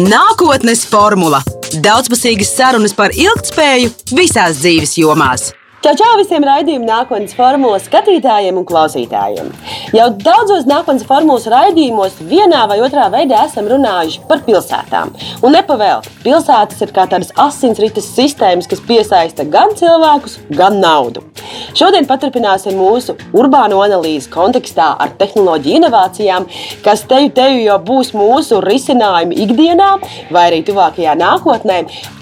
Nākotnes formula - daudzpusīgas sarunas par ilgspēju visās dzīves jomās. Čau, čau visiem raidījuma nākotnes formulas skatītājiem un klausītājiem. Jau daudzos nākotnes formulas raidījumos vienā vai otrā veidā esam runājuši par pilsētām. Un nepavēlti, pilsētas ir kā tādas asinsrites sistēmas, kas piesaista gan cilvēkus, gan naudu. Šodien paturpināsim mūsu urbāno analīzi kontekstā ar tehnoloģiju inovācijām, kas teju teju jau būs mūsu risinājumi ikdienā vai arī tuvākajā nākotnē.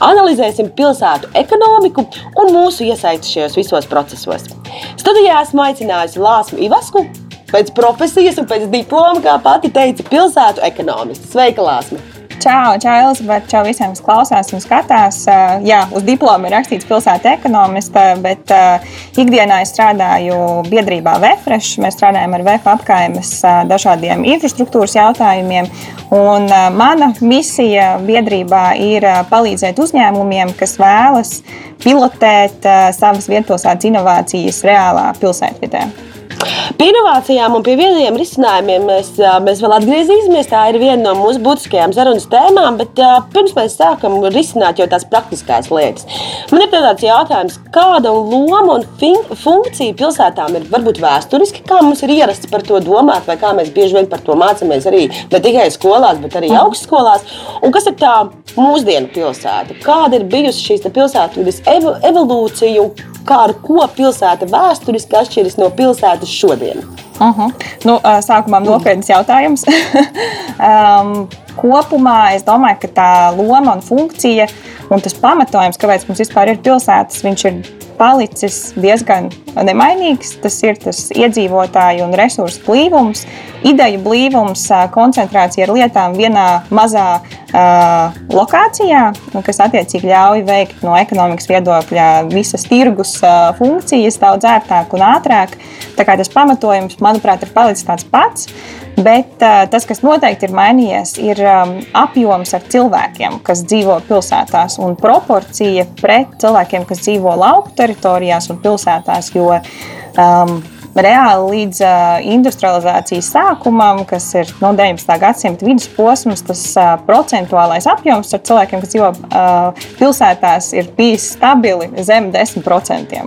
Analizēsim pilsētu ekonomiku un mūsu iesaisti šajos visos procesos. Studijā esmu aicinājusi Lāsmu Ivasku. Pēc profesijas un pēc diploma, kā pati teica, pilsētu ekonomists. Sveika, Lāsma! Čau, čau, Elizabete, čau visiem, kas klausās un skatās. Jā, uz diplomu ir rakstīts pilsēta ekonomista, bet uh, ikdienā es strādāju biedrībā VFRESH. Mēs strādājam ar VF apkaimes uh, dažādiem infrastruktūras jautājumiem. Un, mana misija biedrībā ir palīdzēt uzņēmumiem, kas vēlas pilotēt savas vietpilsētas inovācijas reālā pilsētvidē. Pie inovācijām un pie viediem risinājumiem mēs, mēs vēl atgriezīsimies. Tā ir viena no mūsu būtiskajām sarunas tēmām, bet pirms mēs sākam risināt jau tās praktiskās lietas. Man ir tāds jautājums, kāda loma un funkcija pilsētām ir varbūt vēsturiski, kā mums ir ierasts par to domāt, vai kā mēs bieži vien par to mācāmies arī ne tikai skolās, bet arī augstskolās. Un kas ir tā mūsdienu pilsēta? Kāda ir bijusi šīs pilsētas evolūcija? kā ar ko pilsēta vēsturiski atšķiras no pilsētas šodien? Uh -huh. nu, sākumā nopietns jautājums. um, kopumā es domāju, ka tā loma un funkcija un tas pamatojums, kāpēc mums vispār ir pilsētas, viņš ir palicis diezgan nemainīgs. Tas ir tas iedzīvotāju un resursu blīvums, ideju blīvums, koncentrācija ar lietām vienā mazā uh, lokācijā, kas attiecīgi ļauj veikt no ekonomikas viedokļa visas tirgus uh, funkcijas daudz ērtāk un ātrāk. Tā kā tas pamatojums, manuprāt, ir palicis tāds pats. Bet uh, tas, kas noteikti ir mainījies, ir um, apjoms ar cilvēkiem, kas dzīvo pilsētās, un proporcija pret cilvēkiem, kas dzīvo lauku teritorijās un pilsētās. Jo um, reāli līdz uh, industrializācijas sākumam, kas ir no 19. gadsimta vidusposms, tas uh, procentuālais apjoms ar cilvēkiem, kas dzīvo uh, pilsētās, ir bijis stabili zem 10%.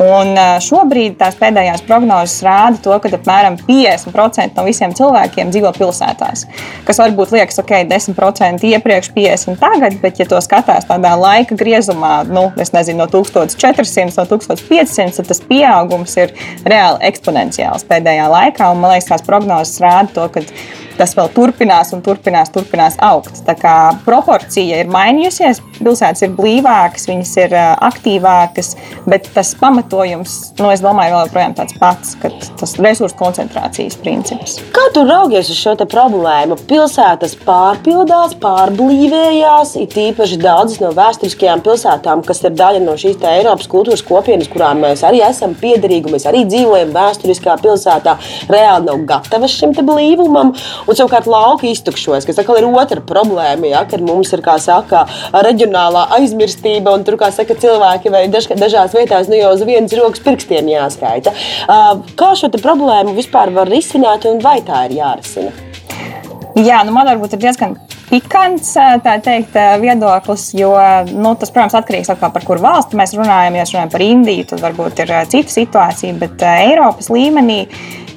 Un šobrīd tās pēdējās prognozes rāda to, ka apmēram 50% no visiem cilvēkiem dzīvo pilsētās. Kas varbūt liekas, ok, 10% iepriekš, 50% tagad, bet, ja to skatās tādā laika griezumā, nu, nezinu, no 1400 no 1500, tad tas pieaugums ir reāli eksponenciāls pēdējā laikā. Un, man liekas, tās prognozes rāda to, ka tas vēl turpinās un turpinās, turpinās augt. Tā kā proporcija ir mainījusies, pilsētas ir blīvākas, viņas ir aktīvākas, bet tas pamatojums, nu, es domāju, vēl joprojām tāds pats, ka tas resursu koncentrācijas princips. Kā tu raugies uz šo problēmu? Pilsētas pārpildās, pārblīvējās, it īpaši daudzas no vēsturiskajām pilsētām, kas ir daļa no šīs Eiropas kultūras kopienas, kurām mēs arī esam piederīgi, mēs arī dzīvojam vēsturiskā pilsētā, reāli nav gatavas šim blīvumam. Un savukārt lauki iztukšojas, kas atkal ir otra problēma, ja, kad mums ir saka, reģionālā aizmirstība, un tur saka, cilvēki vai daž, dažās vietās nu, jau uz vienas rokas pirkstiem jāskaita. Kā šo problēmu vispār var risināt un vai tā ir jārisina? Jā, nu man varbūt ir diezgan pikants teikt, viedoklis, jo nu, tas, protams, atkarīgs no tā, par kuru valsti mēs runājam. Ja runājam par Indiju, tad varbūt ir cita situācija, bet Eiropas līmenī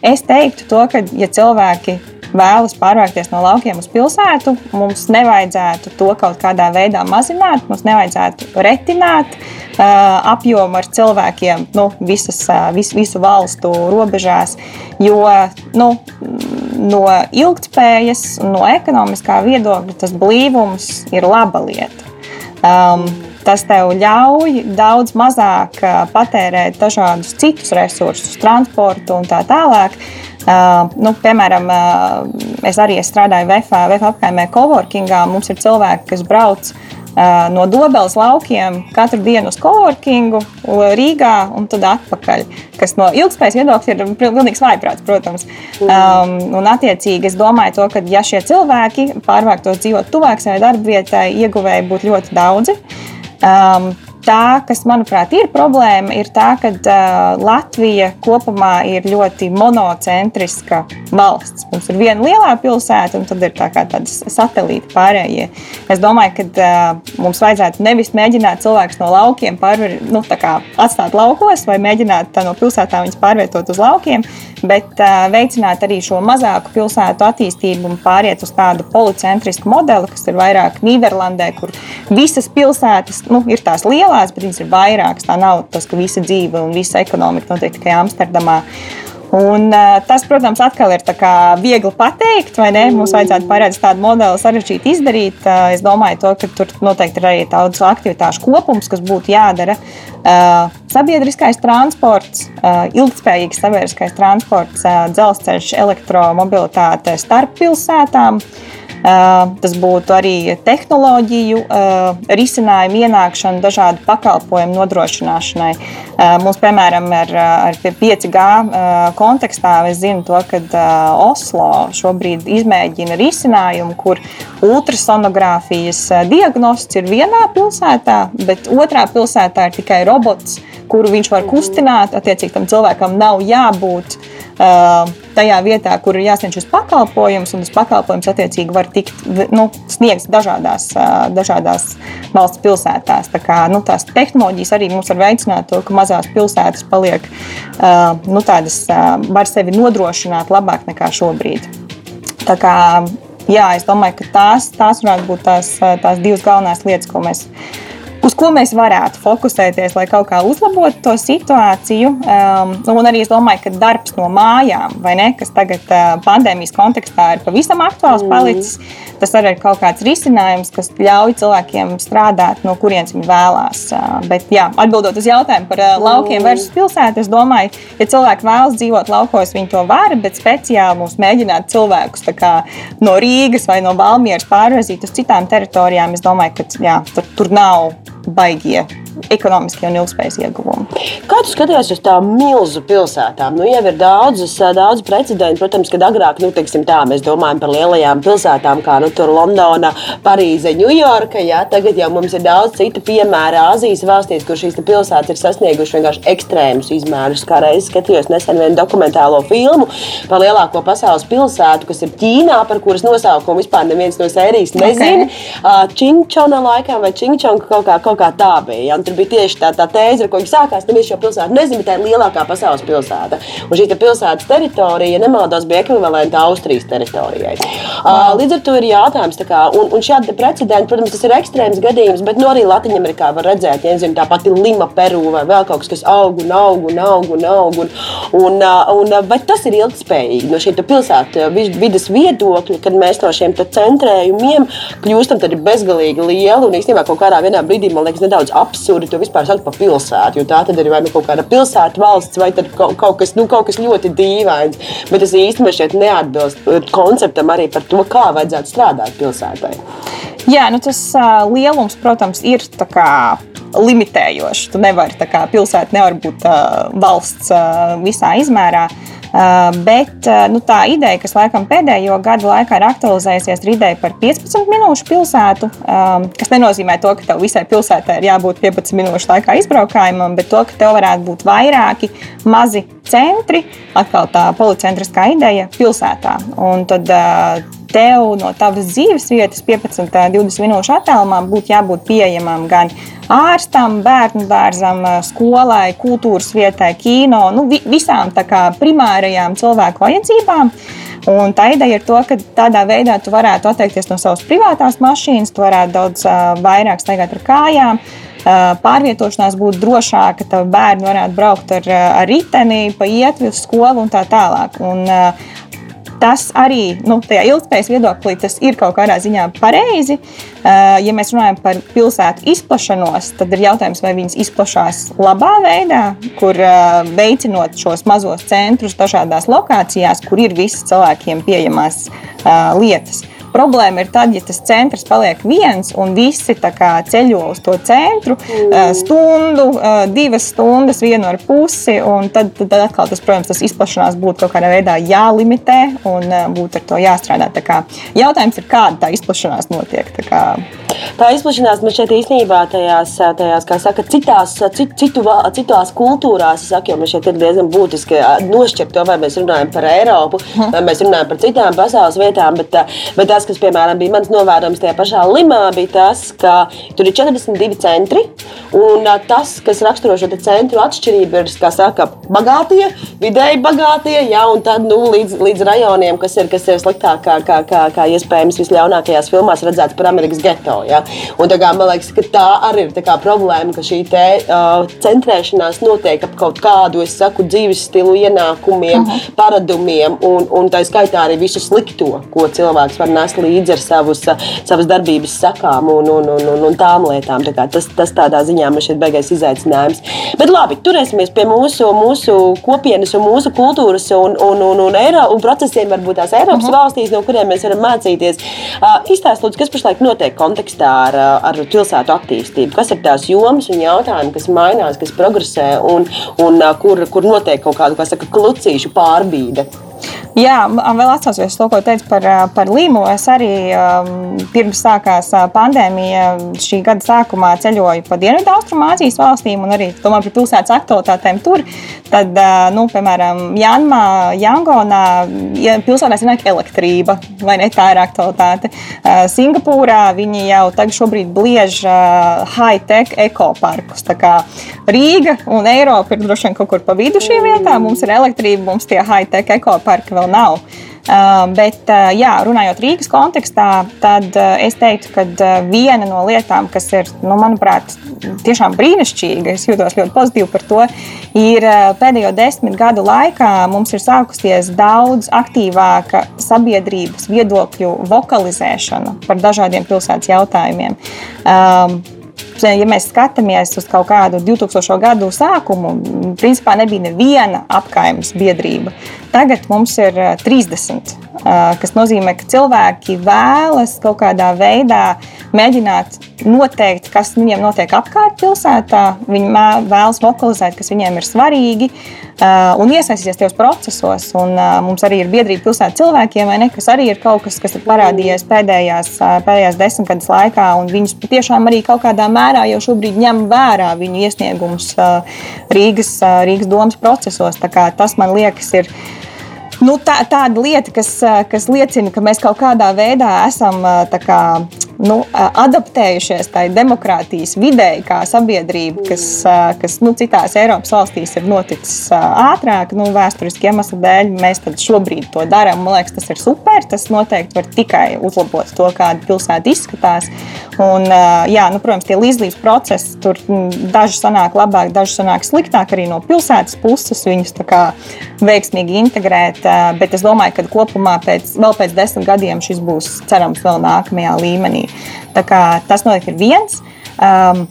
es teiktu to, ka ja cilvēki vēlas pārvākties no laukiem uz pilsētu, mums nevajadzētu to kaut kādā veidā mazināt, mums nevajadzētu retināt uh, apjomu ar cilvēkiem nu, visas, uh, vis, visu valstu robežās, jo nu, no ilgspējas no ekonomiskā viedokļa tas blīvums ir laba lieta. Um, tas tev ļauj daudz mazāk patērēt dažādus citus resursus, transportu un tā tālāk. Uh, nu, piemēram, uh, es arī es strādāju VFA, VFA apkaimē coworkingā. Mums ir cilvēki, kas brauc uh, no Dobeles laukiem katru dienu uz coworkingu Rīgā un tad atpakaļ. Kas no ilgspējas viedokļa ir pilnīgs vājprāts, protams. Um, un, attiecīgi, es domāju, to, ka ja šie cilvēki pārvāktos dzīvot tuvāk savai darbvietai, ieguvēji būtu ļoti daudzi. Um, tā, kas, manuprāt, ir problēma, ir tā, ka uh, Latvija kopumā ir ļoti monocentriska valsts. Mums ir viena lielā pilsēta, un tad ir tā tādas satelīti pārējie. Es domāju, ka uh, mums vajadzētu nevis mēģināt cilvēkus no laukiem pārver, nu, atstāt laukos, vai mēģināt no pilsētām viņus pārvietot uz laukiem, bet uh, veicināt arī šo mazāku pilsētu attīstību un pāriet uz tādu policentrisku modeli, kas ir vairāk Nīderlandē, kur visas pilsētas nu, ir tās lielās, bet viņas ir vairākas. Tā nav tas, ka visa dzīve un visa ekonomika notiek tikai Amsterdamā. Un, tas, protams, atkal ir viegli pateikt, vai ne? Mums vajadzētu paredzēt tādu modeli, sarežģīti izdarīt. Es domāju, to, ka tur noteikti ir arī daudz aktivitāšu kopums, kas būtu jādara. Sabiedriskais transports, ilgspējīgs sabiedriskais transports, dzelzceļš, elektromobilitāte starp pilsētām. Tas būtu arī tehnoloģiju risinājumu ienākšana, dažādu pakalpojumu nodrošināšanai. Mums, piemēram, ar, ar 5G kontekstā es zinu, to, ka Oslo šobrīd izmēģina risinājumu, kur ultrasonogrāfijas diagnosts ir vienā pilsētā, bet otrā pilsētā ir tikai robots, kuru viņš var kustināt. Attiecīgi tam cilvēkam nav jābūt tajā vietā, kur ir jāsniedz šis pakalpojums, un tas pakalpojums attiecīgi var tikt nu, sniegts dažādās, dažādās valsts pilsētās. Tā kā, nu, tās tehnoloģijas arī mums var veicināt to, ka mazās pilsētas paliek, nu, tādas, var sevi nodrošināt labāk nekā šobrīd. Tā kā, jā, es domāju, ka tās, tās varētu būt tās, tās divas galvenās lietas, ko mēs uz ko mēs varētu fokusēties, lai kaut kā uzlabotu to situāciju. Um, un arī es domāju, ka darbs no mājām, ne, kas tagad uh, pandēmijas kontekstā ir pavisam aktuāls mm. palicis, tas arī ir kaut kāds risinājums, kas ļauj cilvēkiem strādāt, no kurienes viņi vēlās. Uh, bet, jā, atbildot uz jautājumu par uh, laukiem mm. versus pilsētu, es domāju, ja cilvēki vēlas dzīvot laukos, viņi to var, bet speciāli mums mēģināt cilvēkus kā, no Rīgas vai no Valmieras pārvazīt uz citām teritorijām, es domāju, ka jā, tur, tur nav baigie ekonomiskie un ilgspējas ieguvumi. Kā tu skaties uz tām milzu pilsētām? Nu, jau ir daudzas, daudz precedentu, protams, kad agrāk, nu, teiksim, tā, mēs domājam par lielajām pilsētām, kā nu, Londona, Parīze, Ņujorka. Ja? Tagad jau mums ir daudz citu piemēru Āzijas valstīs, kur šīs pilsētas ir sasniegušas vienkārši ekstrēmus izmērus. Kā reiz skatījos nesen vienu dokumentālo filmu par lielāko pasaules pilsētu, kas ir Ķīnā, par kuras nosaukumu vispār neviens no sērijas nezina. Okay. Čingčona laikam vai Čingčonga kaut kā, kaut kā tā bija. Ja? tur bija tieši tā, tā tēze, ar ko viņi sākās. Neviens šo pilsētu nezina, bet tā ir lielākā pasaules pilsēta. Un šī pilsētas teritorija, ja nemaldos, bija ekvivalenta Austrijas teritorijai. Wow. Līdz ar to ir jautājums, kā, un, un šādi precedenti, protams, tas ir ekstrēms gadījums, bet no nu arī Latvijā var redzēt, ja zinu, tā pati Lima, Peru vai vēl kaut kas, kas aug un aug un aug un aug. Un, un, un, vai tas ir ilgspējīgi no šī pilsētu vidas viedokļa, kad mēs no šiem centrējumiem kļūstam bezgalīgi lieli un īstenībā kaut kādā brīdī man liekas nedaudz absurdi to vispār saukt par pilsētu. Jo tā tad ir vai nu kaut kāda pilsēta valsts, vai kaut, kaut, kas, nu, kaut kas ļoti dīvains. Bet tas īstenībā šeit neatbilst uh, konceptam arī par to, kā vajadzētu strādāt pilsētai. Jā, nu tas uh, lielums, protams, ir limitējošs. Tu nevari, kā pilsēta nevar būt uh, valsts uh, visā izmērā. Uh, bet uh, nu, tā ideja, kas laikam pēdējo gadu laikā ir aktualizējusies, ir ideja par 15 minūšu pilsētu. Um, kas nenozīmē to, ka tev visai pilsētai ir jābūt 15 minūšu laikā izbraukājumam, bet to, ka tev varētu būt vairāki mazi centri, atkal tā policentriskā ideja pilsētā. Un tad, uh, tev no tavas dzīves vietas 15, 20 minūšu attālumā būtu jābūt pieejamam gan ārstam, bērnu dārzam, skolai, kultūras vietai, kino, nu, vi, visām kā, primārajām cilvēku vajadzībām. Un tā ideja ir to, ka tādā veidā tu varētu atteikties no savas privātās mašīnas, tu varētu daudz uh, vairāk staigāt ar kājām. Uh, pārvietošanās būtu drošāka, ka bērni varētu braukt ar, ar riteni, pa ietvi uz skolu un tā tālāk. Un, tas arī nu, tajā ilgspējas viedoklī ir kaut kādā ziņā pareizi. Uh, ja mēs runājam par pilsētu izplašanos, tad ir jautājums, vai viņas izplatās labā veidā, kur uh, veicinot šos mazos centrus dažādās lokācijās, kur ir visas cilvēkiem pieejamās uh, lietas. Problēma ir tad, ja tas centrs paliek viens un visi ceļo uz to centru mm. stundu, divas stundas, vienu ar pusi. Tad, tad atkal tas, protams, tas izplašanās būtu kaut kādā veidā jālimitē un būtu ar to jāstrādā. Jautājums ir, kāda tā izplašanās notiek. Tā izplatīšanās man šeit īstenībā tajās, tajās kā saka, citās, cit, citu, citās kultūrās, saku, jo man šeit ir diezgan būtiski nošķirt to, vai mēs runājam par Eiropu, vai mēs runājam par citām pasaules vietām. Bet, bet tas, kas, piemēram, bija mans novērojums tajā pašā Limā, bija tas, ka tur ir 42 centri. Un tas, kas raksturo šo centru atšķirību, ir, kā saka, bagātie, vidēji bagātie, jā, un tad nu, līdz, līdz rajoniem, kas ir, kas ir sliktāk, kā, kā, kā, kā iespējams visļaunākajās filmās redzēts par Amerikas geto. Ja? Un, kā, man liekas, ka tā arī ir tā problēma, ka šī te, uh, centrēšanās notiek ap kaut kādu saku, dzīves stilu, ienākumiem, uh -huh. paradumiem, un, un tā skaitā arī visu slikto, ko cilvēks var nest līdzi ar savus, savas darbības sakām un, un, un, un, un tām lietām. Tā kā, tas, tas tādā ziņā man šeit beigais izaicinājums. Bet labi, turēsimies pie mūsu, mūsu kopienas un mūsu kultūras un, un, un, un, Eiro, un procesiem varbūt tās Eiropas uh mhm. -huh. valstīs, no kuriem mēs varam mācīties. Uh, Izstāstiet, kas pašlaik notiek kontekstā ar, ar pilsētu attīstību. Kas ir tās jomas un jautājumi, kas mainās, kas progresē un, un kur, kur notiek kaut kāda saka, klucīšu pārbīde? Jā, vēl atcaucoties to, ko teicu par, par Līmu. Es arī um, pirms sākās pandēmija šī gada sākumā ceļoju pa Dienvidu Austrumāzijas valstīm un arī domāju par pilsētas aktualitātēm tur. Tad, nu, piemēram, Janmā, Jangonā ja pilsētās ir elektrība, vai ne tā ir aktualitāte. Singapūrā viņi jau tagad šobrīd bliež high-tech ekoparkus. Tā kā Rīga un Eiropa ir droši vien kaut kur pa vidu šīm vietām. Mums ir elektrība, mums tie high-tech ekoparki vēl nav. Uh, bet, uh, jā, runājot Rīgas kontekstā, tad uh, es teiktu, ka viena no lietām, kas ir, nu, manuprāt, tiešām brīnišķīga, es jūtos ļoti pozitīvi par to, ir pēdējo desmit gadu laikā mums ir sākusies daudz aktīvāka sabiedrības viedokļu vokalizēšana par dažādiem pilsētas jautājumiem. Um, ja mēs skatāmies uz kaut kādu 2000. gadu sākumu, principā nebija neviena apgājuma biedrība. Tagad mums ir 30, kas nozīmē, ka cilvēki vēlas kaut kādā veidā mēģināt noteikt, kas viņiem notiek apkārt pilsētā. Viņi vēlas lokalizēt, kas viņiem ir svarīgi un iesaistīties tajos procesos. Un, mums arī ir biedrība pilsētas cilvēkiem, ne, kas arī ir kaut kas, kas ir parādījies pēdējās, pēdējās desmitgades laikā. Viņus patiešām arī kaut kādā mērā jau šobrīd ņem vērā viņu iesniegumus Rīgas, Rīgas domas procesos. Tas man liekas, ir nu, tā, tāda lieta, kas, kas liecina, ka mēs kaut kādā veidā esam kā, nu, adaptējušies tai demokrātijas videi, kā sabiedrība, kas, kas nu, citās Eiropas valstīs ir noticis ātrāk, nu, vēsturiski iemeslu dēļ. Mēs šobrīd to darām. Man liekas, tas ir super. Tas noteikti var tikai uzlabot to, kāda pilsēta izskatās. Un, jā, nu, protams, tie līdzdalības procesi tur daži sanāk labāk, daži sanāk sliktāk arī no pilsētas puses. Viņus kā, veiksmīgi integrēt. Bet es domāju, ka kopumā pēc, vēl pēc desmit gadiem šis būs cerams vēl nākamajā līmenī. Tas noteikti ir viens. Um,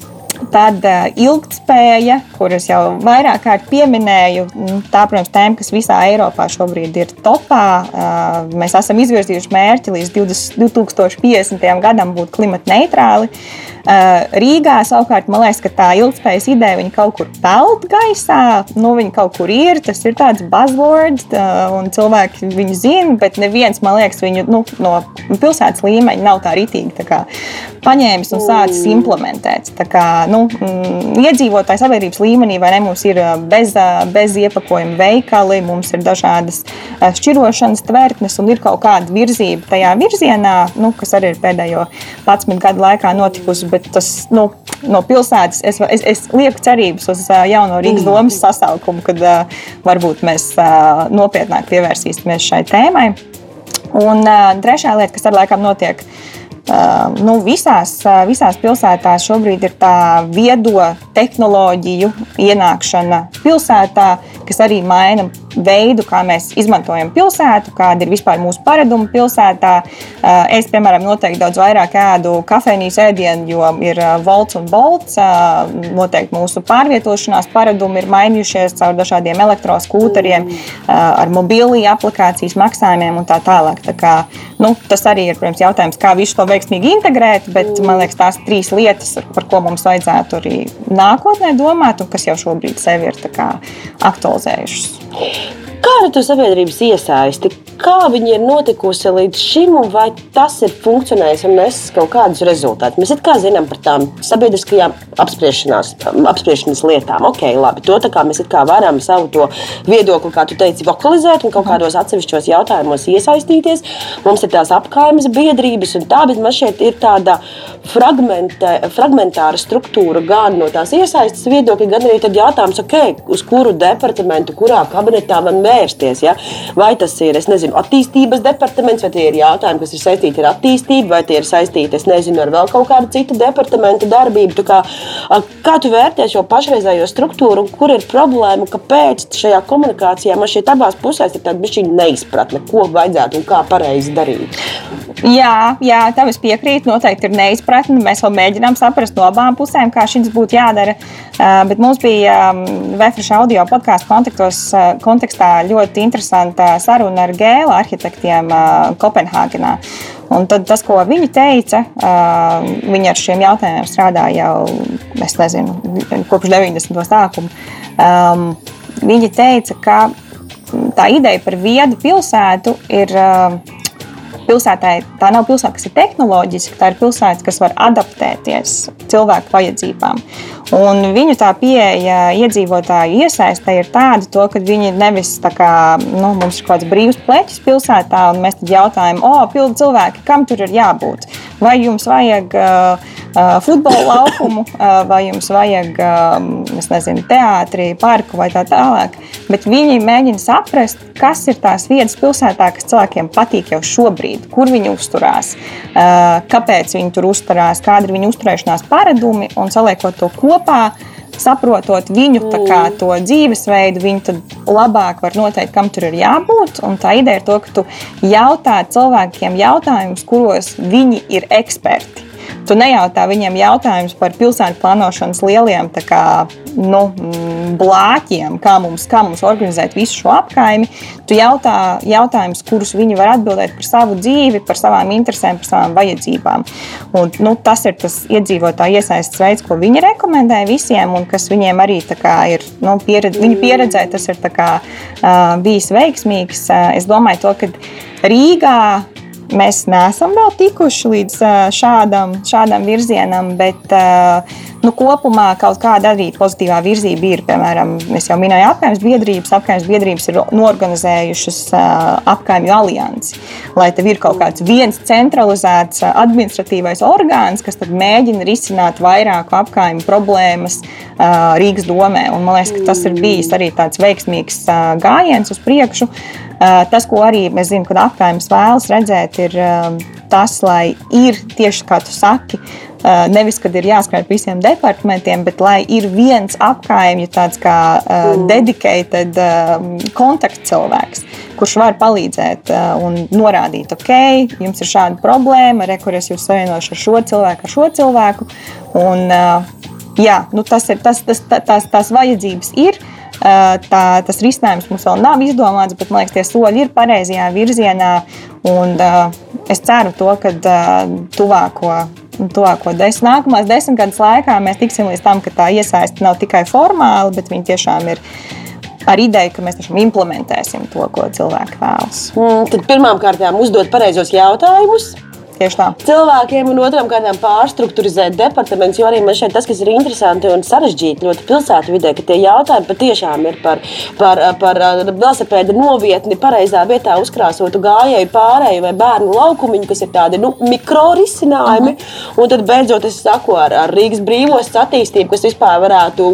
Tad uh, ilgspēja, kuras jau vairāk kārt pieminēju, nu, tā, protams, tēma, kas visā Eiropā šobrīd ir topā. Uh, mēs esam izvirzījuši mērķi līdz 20, 2050. gadam būt klimata neitrāli. Uh, Rīgā savukārt man liekas, ka tā ilgspējas ideja kaut kur peld gaisā. Nu, viņa kaut kur ir, tas ir tāds buzzword, un cilvēki viņu zina, bet neviens, man liekas, viņu nu, no pilsētas līmeņa nav tā ritīgi tā kā, paņēmis un sācis implementēt. Tā kā, nu, mm, iedzīvotāju sabiedrības līmenī, vai ne, mums ir bez, bez iepakojuma veikali, mums ir dažādas šķirošanas tvertnes un ir kaut kāda virzība tajā virzienā, nu, kas arī ir pēdējo 11 gadu laikā notikusi. Bet tas nu, no pilsētas es, es, es lieku cerības uz jauno Rīgas domas sasaukumu, kad varbūt mēs nopietnāk pievērsīsimies šai tēmai. Un trešā lieta, kas ar laikam notiek, ir nu, visās, visās pilsētās šobrīd ir tā viedo tehnoloģiju ienākšana pilsētā, kas arī maina veidu, kā mēs izmantojam pilsētu, kāda ir vispār mūsu paradumi pilsētā. Es, piemēram, noteikti daudz vairāk ēdu kafejnīcas ēdienu, jo ir volts un bolts. Noteikti mūsu pārvietošanās paradumi ir mainījušies caur dažādiem elektroskūteriem, ar mobilī aplikācijas maksājumiem un tā tālāk. Tā kā, nu, tas arī ir protams, jautājums, kā visu to veiksmīgi integrēt, bet man liekas, tās trīs lietas, par ko mums vajadzētu arī nākotnē domāt, un kas jau šobrīd sevi ir aktualizējušas. Kāda ir sabiedrības iesaisti? Kā viņa ir notikusi līdz šim, un vai tas ir funkcionējis un nesis kaut kādus rezultātus? Mēs kā zinām par tām sabiedriskajām apspriešanas lietām. Ok, labi, to mēs varam savu viedokli, kā tu teici, vokalizēt un kaut kādos atsevišķos jautājumos iesaistīties. Mums ir tās apgājumas biedrības, un tā, bet man šeit ir tāda fragmentāra struktūra gan no tās iesaistas viedokļa, gan arī jautājums, okay, uz kuru departamentu, kurā kabinetā man vērsties. Ja? Vai tas ir, es nezinu, attīstības departaments, vai tie ir jautājumi, kas ir saistīti ar attīstību, vai tie ir saistīti, es nezinu, ar vēl kaut kādu citu departamentu darbību. Tu kā, kā tu vērtē šo pašreizējo struktūru, kur ir problēma, kāpēc šajā komunikācijā man šeit abās pusēs ir tāda neizpratne, ko vajadzētu un kā pareizi darīt? Jā, jā, tam es piekrītu. Noteikti ir neizpratne. Mēs vēl mēģinām saprast no abām pusēm, kā šis būtu jādara. Bet mums bija Vēfriša audio podkāstu kontekstā ļoti interesanta saruna ar gēlu arhitektiem Kopenhāgenā. Un tad tas, ko viņi teica, viņi ar šiem jautājumiem strādā jau, nezinu, kopš 90. sākuma. Viņi teica, ka tā ideja par viedu pilsētu ir pilsētai tā nav pilsēta, kas ir tehnoloģiska, tā ir pilsēta, kas var adaptēties cilvēku vajadzībām. Un viņu tā pieeja iedzīvotāju iesaistē ir tāda, to, ka viņi nevis tā kā nu, mums ir kaut kāds brīvs pleķis pilsētā, un mēs tad jautājam, o, pildi cilvēki, kam tur ir jābūt? Vai jums vajag uh, futbola laukumu, uh, vai jums vajag, uh, es nezinu, teātri, parku vai tā tālāk. Bet viņi mēģina saprast, kas ir tās vietas pilsētā, kas cilvēkiem patīk jau šobrīd, kur viņi uzturās, uh, kāpēc viņi tur uzturās, kāda ir viņu uzturēšanās paradumi un saliekot to kopā saprotot viņu kā, mm. to dzīvesveidu, viņi tad labāk var noteikt, kam tur ir jābūt. Un tā ideja ir to, ka tu jautā cilvēkiem jautājumus, kuros viņi ir eksperti. Tu nejautā viņiem jautājumus par pilsētu plānošanas lieliem kā, nu, blāķiem, kā mums, kā mums organizēt visu šo apkaimi. Tu jautā jautājumus, kurus viņi var atbildēt par savu dzīvi, par savām interesēm, par savām vajadzībām. Un, nu, tas ir tas iedzīvotāju iesaistas veids, ko viņi rekomendē visiem, un kas viņiem arī kā, ir nu, pieredze, viņu pieredzē, tas ir kā, uh, bijis veiksmīgs. Uh, es domāju, to, ka Rīgā Mēs neesam vēl tikuši līdz šādam, šādam virzienam, bet nu, kopumā kaut kāda arī pozitīvā virzība ir. Piemēram, es jau minēju apgājuma biedrības. Apgājuma biedrības ir norganizējušas apgājuma aliansi, lai tev ir kaut kāds viens centralizēts administratīvais orgāns, kas mēģina risināt vairāku apgājuma problēmas Rīgas domē. Un, man liekas, ka tas ir bijis arī tāds veiksmīgs gājiens uz priekšu. Tas, ko arī mēs zinām, kad apgājums vēlas redzēt, ir tas, lai ir tieši kā tu saki, nevis, kad ir jāskrien visiem departamentiem, bet lai ir viens apgājums, tāds kā mm. dedicated kontaktcilvēks, kurš var palīdzēt un norādīt, ok, jums ir šāda problēma, re, kur es jūs savienošu ar šo cilvēku, ar šo cilvēku. Un, jā, nu tas ir tas, tas, tās, tās vajadzības ir. Tā, tas risinājums mums vēl nav izdomāts, bet man liekas, tie soļi ir pareizajā virzienā. Un, es ceru, to, ka tuvāko tuvāko desmit, nākamās desmit gadus laikā mēs tiksim līdz tam, ka tā iesaiste nav tikai formāla, bet viņi tiešām ir ar ideju, ka mēs tiešām implementēsim to, ko cilvēki vēlas. Mm, tad pirmām kārtām uzdot pareizos jautājumus Tieši tā. Cilvēkiem un otram kārtām pārstruktūrizēt departamentus, jo arī man šeit tas, kas ir interesanti un sarežģīti ļoti pilsētu vidē, ka tie jautājumi patiešām ir par, par, par velosipēda novietni pareizā vietā uzkrāsotu gājēju pārēju vai bērnu laukumiņu, kas ir tādi nu, mikro risinājumi. Uh. -huh. Un tad beidzot es saku ar, ar Rīgas brīvos attīstību, kas vispār varētu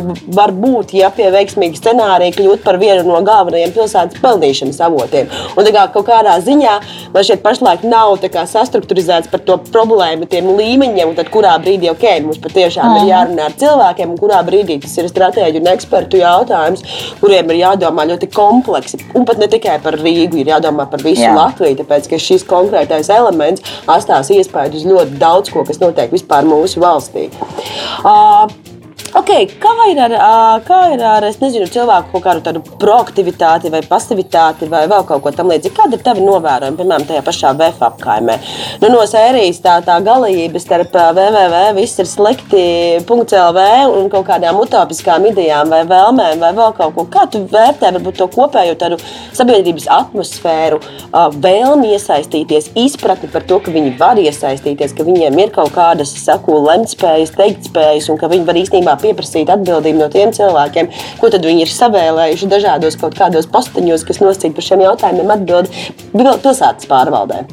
būt, ja pie veiksmīga scenārija kļūt par vienu no galvenajiem pilsētas peldīšanas avotiem. Un tā kā kaut kādā ziņā man šeit pašlaik nav sastruktūrizēta koncentrēts par to problēmu, tiem līmeņiem, un tad kurā brīdī okay, mums patiešām mm. ir jārunā ar cilvēkiem, un kurā brīdī tas ir stratēģi un ekspertu jautājums, kuriem ir jādomā ļoti kompleksi. Un pat ne tikai par Rīgu, ir jādomā par visu Jā. Latviju, tāpēc ka šis konkrētais elements atstās iespēju uz ļoti daudz ko, kas notiek vispār mūsu valstī. Uh, Okay, kā, ir ar, kā ir ar nezinu, cilvēku kaut kādu tādu proaktivitāti, vai pasivitāti, vai vēl kaut ko tamlīdzīgu? Kāda ir tava novērojuma, piemēram, tajā pašā VF apkaimē? Nu, no sērijas tā, tā galība starp www, viss ir slikti, .lv un kaut kādām utopiskām idejām vai vēlmēm, vai vēl kaut ko. Kā tu vērtē varbūt to kopējo tādu sabiedrības atmosfēru, vēlmi iesaistīties, izpratni par to, ka viņi var iesaistīties, ka viņiem ir kaut kādas, saku, lemtspējas, teiktspējas un ka viņi var īstenībā pieprasīt atbildību no tiem cilvēkiem, ko viņi ir savēlējuši dažādos kaut kādos posteņos, kas nosacīti par šiem jautājumiem, atbild pilsētas pārvaldē.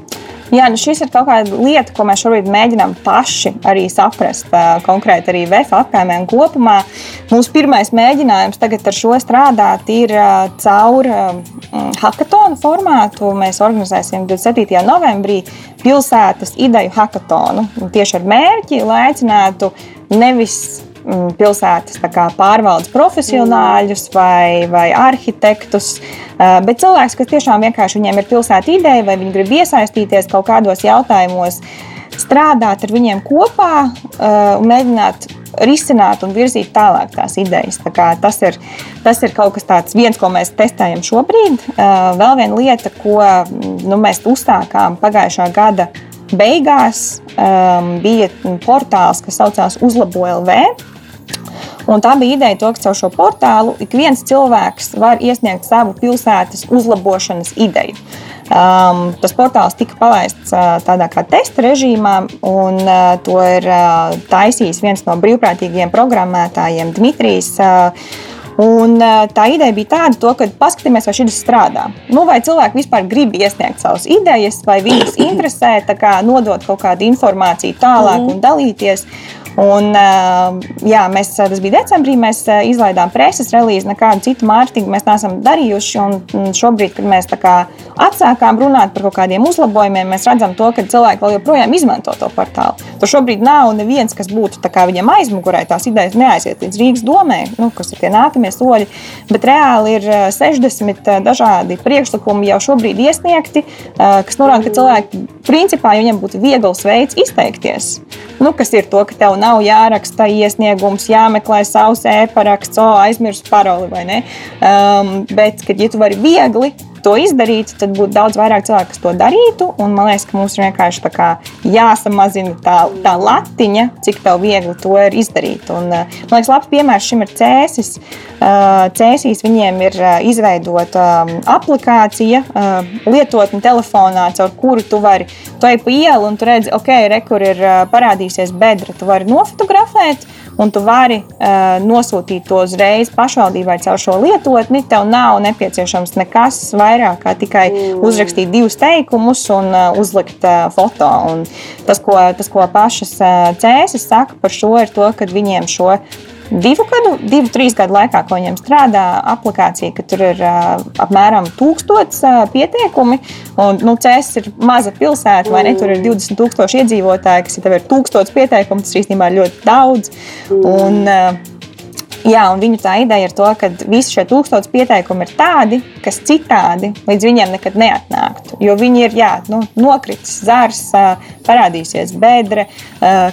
Jā, nu šis ir kaut kāda lieta, ko mēs šobrīd mēģinām paši arī saprast, konkrēti arī VF un kopumā. Mūsu pirmais mēģinājums tagad ar šo strādāt ir caur hackathonu formātu. Mēs organizēsim 27. novembrī pilsētas ideju hackathonu tieši ar mērķi, lai aicinātu nevis Mm, pilsētas pārvaldes profesionāļus vai, vai arhitektus, eh, bet cilvēks, kas tiešām vienkārši viņiem ir pilsēta ideja vai viņi grib iesaistīties kaut kādos jautājumos, strādāt ar viņiem kopā eh, un mēģināt risināt un virzīt tālāk tās idejas. Tā tas, ir, tas ir kaut kas tāds, viens, ko mēs testējam šobrīd. Eh, vēl viena lieta, ko nu, mēs uzsākām pagājušā gada beigās, bija portāls, kas saucās Uzlabo.lv. Un tā bija ideja, to, ka caur šo portālu ik viens cilvēks var iesniegt savu pilsētas uzlabošanas ideju. Um, tas portāls tika palaists uh, tādā kā testa režīmā, un uh, to ir uh, taisījis viens no brīvprātīgiem programmētājiem, Dmitrijs. Uh, Un, uh, tā ideja bija tāda, to, ka paskatīsimies, vai šis strādā. Nu, vai cilvēki vispār grib iesniegt savas idejas, vai viņus interesē kā, nodot kaut kādu informāciju tālāk -hmm. un dalīties. Un, jā, mēs, tas bija decembrī, mēs izlaidām preses relīzi, nekādu citu mārketingu mēs neesam darījuši. Un šobrīd, kad mēs atsākām runāt par kaut kādiem uzlabojumiem, mēs redzam, to, ka cilvēki vēl joprojām izmanto to portālu. Tur šobrīd nav neviens, kas būtu viņam aizmugurē, tās idejas neaiziet līdz Rīgas domē, nu, kas ir tie nākamie soļi. Bet reāli ir 60 dažādi priekšlikumi jau šobrīd iesniegti, kas norāda, ka cilvēki principā viņiem būtu viegls veids izteikties. Nu, kas ir to, ka tev nav jāraksta iesniegums, jāmeklē savs e-paraksts, o, aizmirst paroli vai ne. Um, bet, kad ja tu vari viegli to izdarīt, tad būtu daudz vairāk cilvēku, kas to darītu. Un man liekas, ka mums vienkārši jāsamazina tā, tā latiņa, cik viegli to ir izdarīt. Un, uh, man liekas, labs piemērs šim ir cēsis. Uh, cēsīs viņiem ir uh, izveidota um, aplikācija, lietotne telefonā, caur kuru tu vari tu ej pa ielu un tu redzi, ok, re, kur ir parādīsies bedra. Tu vari nofotografēt un tu vari uh, nosūtīt to uzreiz pašvaldībai caur šo lietotni. Tev nav nepieciešams nekas vairāk kā tikai mm. uzrakstīt divus teikumus un uh, uzlikt uh, foto. Un tas, ko, tas, ko pašas uh, cēsis saka par šo, ir to, ka viņiem šo divu gadu, divu, trīs gadu laikā, ko viņiem strādā aplikācija, ka tur ir uh, apmēram tūkstots uh, pieteikumi. Un, nu, Cēlis ir maza pilsēta, vai ne? Tur ir 20,000 iedzīvotāji, kas ir, ir tūkstots pieteikumu. Tas īstenībā ir ļoti daudz. Un, uh, Jā, un viņu tā ideja ir to, ka visi šie tūkstoši pieteikumi ir tādi, kas citādi līdz viņiem nekad neatnāktu. Jo viņi ir jā, nu, nokritis zars, parādīsies bedre,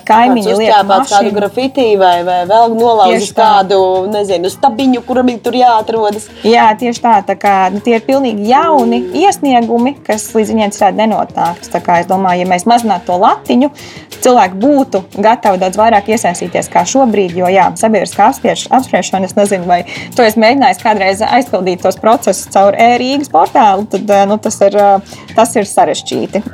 kaimiņi liek kādu grafitī vai, vai vēl nolauzis kādu, nezinu, stabiņu, kuram ir tur jāatrodas. Jā, tieši tā, tā kā nu, tie ir pilnīgi jauni mm. iesniegumi, kas līdz viņiem citādi nenotnāks. Tā kā es domāju, ja mēs mazinātu to latiņu, cilvēki būtu gatavi daudz vairāk iesaistīties kā šobrīd. Jo, jā, sabiedriskā apspriešana, es nezinu, vai tu esi mēģinājis kādreiz aizpildīt tos procesus caur e-Rīgas portālu, tad nu, tas, ir, tas ir sarežģīti.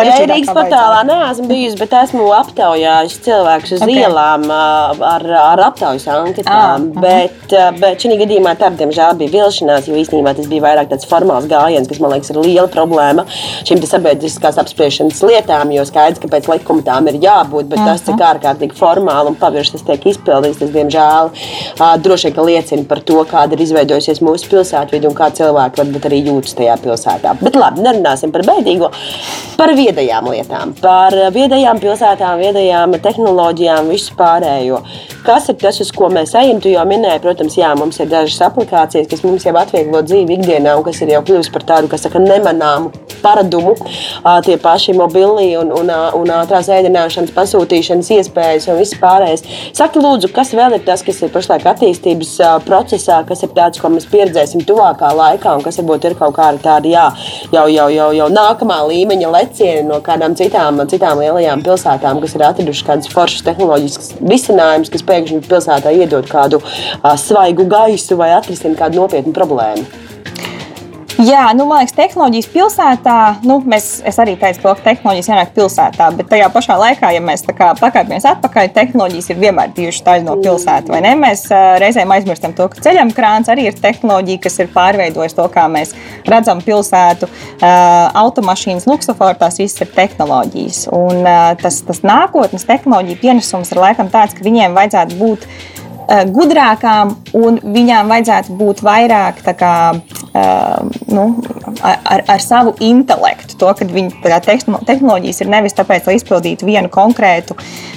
E-Rīgas portālā neesmu bijusi, bet esmu aptaujājis cilvēkus uz okay. ielām ar, ar aptaujas anketām. Ah, bet, bet šī gadījumā tā, diemžēl, bija vilšanās, jo īstenībā tas bija vairāk tāds formāls gājiens, kas man liekas ir liela problēma šīm sabiedriskās apspriešanas lietām, jo skaidrs, ka pēc likuma tām ir jābūt, bet uh -huh. tas, cik ārkārtīgi formāli un pavirši tas tiek izpildīts, tas, diemžēl, droši vien liecina par to, kāda ir izveidojusies mūsu pilsētvide un kā cilvēki varbūt arī jūtas tajā pilsētā. Bet labi, nerunāsim par bēdīgo, par viedajām lietām, par viedajām pilsētām, viedajām tehnoloģijām, visu pārējo. Kas ir tas, uz ko mēs ejam? Tu jau minēji, protams, jā, mums ir dažas aplikācijas, kas mums jau atvieglo dzīvi ikdienā un kas ir jau kļuvusi par tādu, saka, nemanāmu paradumu. Tie paši mobili un, un, un ātrās ēdināšanas pasūtīšanas iespējas un viss pārējais. Saki, lūdzu, kas vēl ir tas, kas ir pašlaik attīstības procesā, kas ir tāds, ko mēs pieredzēsim tuvākā laikā un kas varbūt ir kaut kāda tāda, jā, jau, jau, jau, jau nākamā līmeņa lecieni no kādām citām, citām lielajām pilsētām, kas ir atradušas kādas foršas tehnoloģiskas risinājumus, kas pēkšņi pilsētā iedod kādu uh, svaigu gaisu vai atrisina kādu nopietnu problēmu. Jā, nu, man liekas, tehnoloģijas pilsētā, nu, mēs, es arī teicu, to, ka tehnoloģijas ienāk pilsētā, bet tajā pašā laikā, ja mēs pakāpjamies atpakaļ, tehnoloģijas ir vienmēr bijušas tādas no pilsētas, vai ne? Mēs reizēm aizmirstam to, ka ceļam krāns arī ir tehnoloģija, kas ir pārveidojis to, kā mēs redzam pilsētu. Automašīnas, luksusafora, tās visas ir tehnoloģijas. Un tas, tas nākotnes tehnoloģija pienesums ir laikam tāds, ka viņiem vajadzētu būt gudrākām, un viņām vajadzētu būt vairāk kā, uh, nu, ar, ar savu intelektu. To, ka viņa tehnoloģijas ir nevis tāpēc, lai izpildītu vienu konkrētu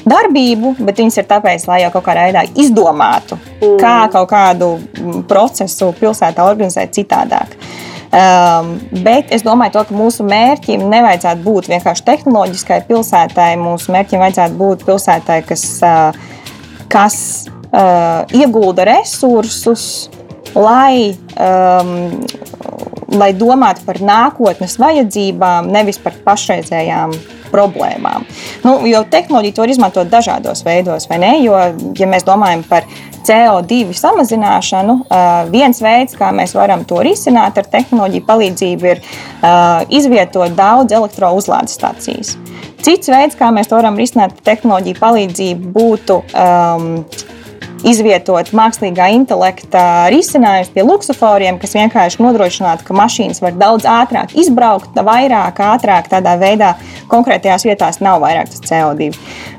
darbību, bet viņas ir tāpēc, lai jau kaut kādā veidā izdomātu, mm. kā kaut kādu mm, procesu pilsētā organizēt citādāk. Um, bet es domāju, to, ka mūsu mērķim nevajadzētu būt vienkārši tehnoloģiskai pilsētai. Mūsu mērķim vajadzētu būt pilsētai, kas, uh, kas uh, iegulda resursus, lai, um, lai domātu par nākotnes vajadzībām, nevis par pašreizējām problēmām. Nu, jo tehnoloģija to var izmantot dažādos veidos, vai ne? Jo, ja mēs domājam par CO2 samazināšanu, uh, viens veids, kā mēs varam to risināt ar tehnoloģiju palīdzību, ir uh, izvietot daudz elektrouzlādes stācijas. Cits veids, kā mēs to varam risināt ar tehnoloģiju palīdzību, būtu um, izvietot mākslīgā intelekta risinājumus pie luksusforiem, kas vienkārši nodrošinātu, ka mašīnas var daudz ātrāk izbraukt, vairāk, ātrāk, tādā veidā konkrētajās vietās nav vairāk tas CO2.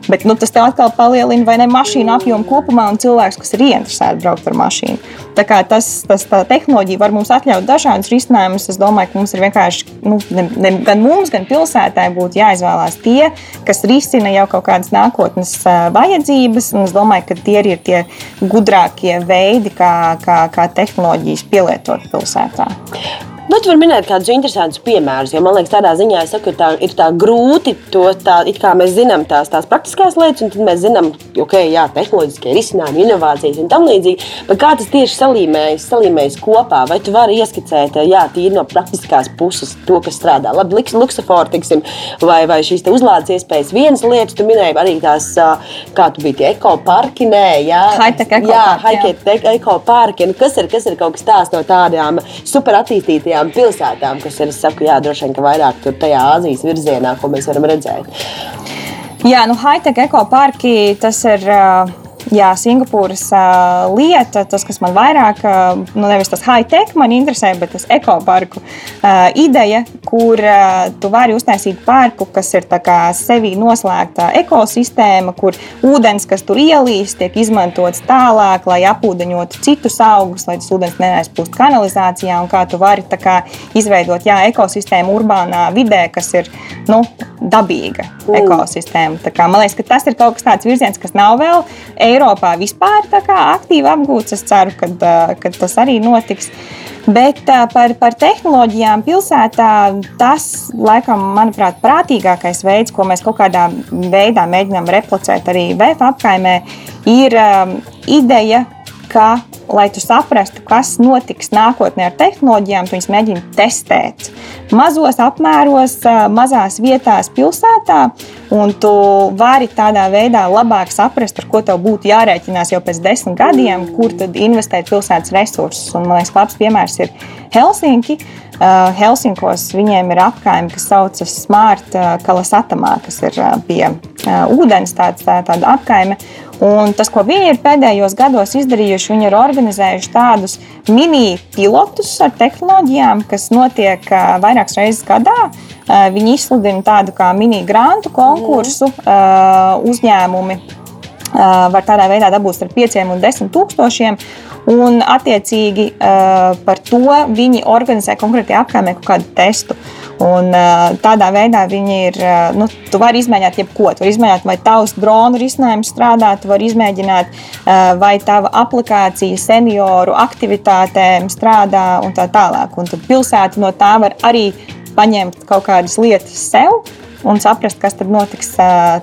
Bet nu, tas tev atkal palielina vai ne mašīnu apjomu kopumā un cilvēks, kas ir ieinteresēti braukt ar mašīnu. Tā kā tas, tas tā tehnoloģija var mums atļaut dažādus risinājumus. Es domāju, ka mums ir vienkārši nu, ne, ne, gan mums, gan pilsētai būtu jāizvēlās tie, kas risina jau kaut kādas nākotnes vajadzības. Un es domāju, ka tie ir tie gudrākie veidi, kā, kā, kā tehnoloģijas pielietot pilsētā. Nu, tu vari minēt kādus interesantus piemērus, jo man liekas, tādā ziņā saku, tā, ir tā grūti to tā, kā mēs zinām tās, tās praktiskās lietas, un tad mēs zinām, ok, jā, tehnoloģiskie risinājumi, inovācijas un tam līdzīgi. Bet kā tas tieši salīmējas, salīmējas kopā? Vai tu vari ieskicēt, jā, tīri no praktiskās puses to, kas strādā? Labi, luksafori, teiksim, vai, vai šīs te uzlādes iespējas. Vienas lietas, tu minēji arī tās, kā tu biji tie ekoparki, nē, jā, high-tech ekoparki. Nu, kas, ir, kas ir kaut kas tāds no tādām superattīstītām? Lielajām pilsētām, kas ir, es saku, jā, droši vien, ka vairāk tur tajā Āzijas virzienā, ko mēs varam redzēt. Jā, nu, high-tech ekoparki tas ir. Uh jā, Singapūras uh, lieta, tas, kas man vairāk, uh, nu, nevis tas high-tech man interesē, bet tas ekoparku uh, ideja, kur uh, tu vari uztaisīt parku, kas ir sevi noslēgta ekosistēma, kur ūdens, kas tur ielīst, tiek izmantots tālāk, lai apūdeņotu citus augus, lai tas ūdens neaizplūst kanalizācijā, un kā tu vari kā, izveidot jā, ekosistēmu urbānā vidē, kas ir nu, dabīga mm. ekosistēma. Kā, man liekas, tas ir kaut kas tāds virziens, kas nav vēl Eiropā vispār aktīvi apgūts. Es ceru, ka tas arī notiks. Bet par, par tehnoloģijām pilsētā tas, laikam, manuprāt, prātīgākais veids, ko mēs kaut kādā veidā mēģinām replicēt arī VF apkaimē, ir um, ideja, ka, lai tu saprastu, kas notiks nākotnē ar tehnoloģijām, tu viņus mēģini testēt mazos apmēros, mazās vietās, pilsētā. Un tu vari tādā veidā labāk saprast, ar ko tev būtu jārēķinās jau pēc desmit gadiem, kur tad investēt pilsētas resursus. Un, man liekas, labs piemērs ir Helsinki. Uh, Helsinkos viņiem ir apgājumi, kas saucas Smart Kalasatamā, kas ir pie uh, ūdens tāds, tā, tāda apgājuma. Un tas, ko viņi ir pēdējos gados izdarījuši, viņi ir organizējuši tādus mini pilotus ar tehnoloģijām, kas notiek vairākas reizes gadā. Viņi izsludina tādu kā mini grantu konkursu uzņēmumi var tādā veidā dabūt starp 5 un 10 tūkstošiem. Un, attiecīgi, par to viņi organizē konkrēti apgājumā kaut kādu testu. Un, tādā veidā viņi ir. Nu, tu vari izmēģināt, jebko. Tu vari izmēģināt, vai tavs drona risinājums strādā, tu vari izmēģināt, vai tava aplikācija senioru aktivitātēm strādā un tā tālāk. Un tad pilsēta no tā var arī paņemt kaut kādas lietas sev un saprast, kas tad notiks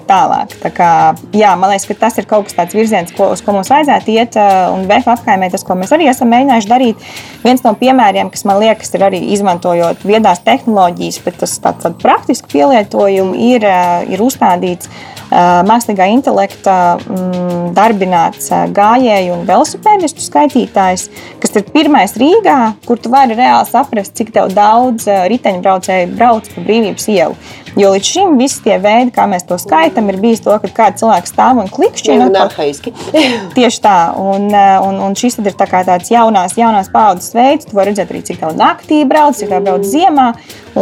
tālāk. Tā kā, jā, man liekas, ka tas ir kaut kas tāds virziens, ko, uz ko mums vajadzētu iet. Un VF apkaimē tas, ko mēs arī esam mēģinājuši darīt, viens no piemēriem, kas man liekas, ir arī izmantojot viedās tehnoloģijas, bet tas tāds, tāds praktiski pielietojumi ir, ir uzstādīts mākslīgā intelekta mm, darbināts gājēju un velosipēdistu skaitītājs, kas ir pirmais Rīgā, kur tu vari reāli saprast, cik daudz riteņbraucēju brauc pa brīvības ielu. Jo līdz šim visi tie veidi, kā mēs to skaitām, ir bijis to, ka kāds cilvēks stāv un klikšķina. Jā, arhaiski. Tieši tā. Un, un, un šis ir tā tāds jaunās, jaunās paudzes veids. Tu vari redzēt arī, cik tālu naktī brauc, cik tālu brauc ziemā.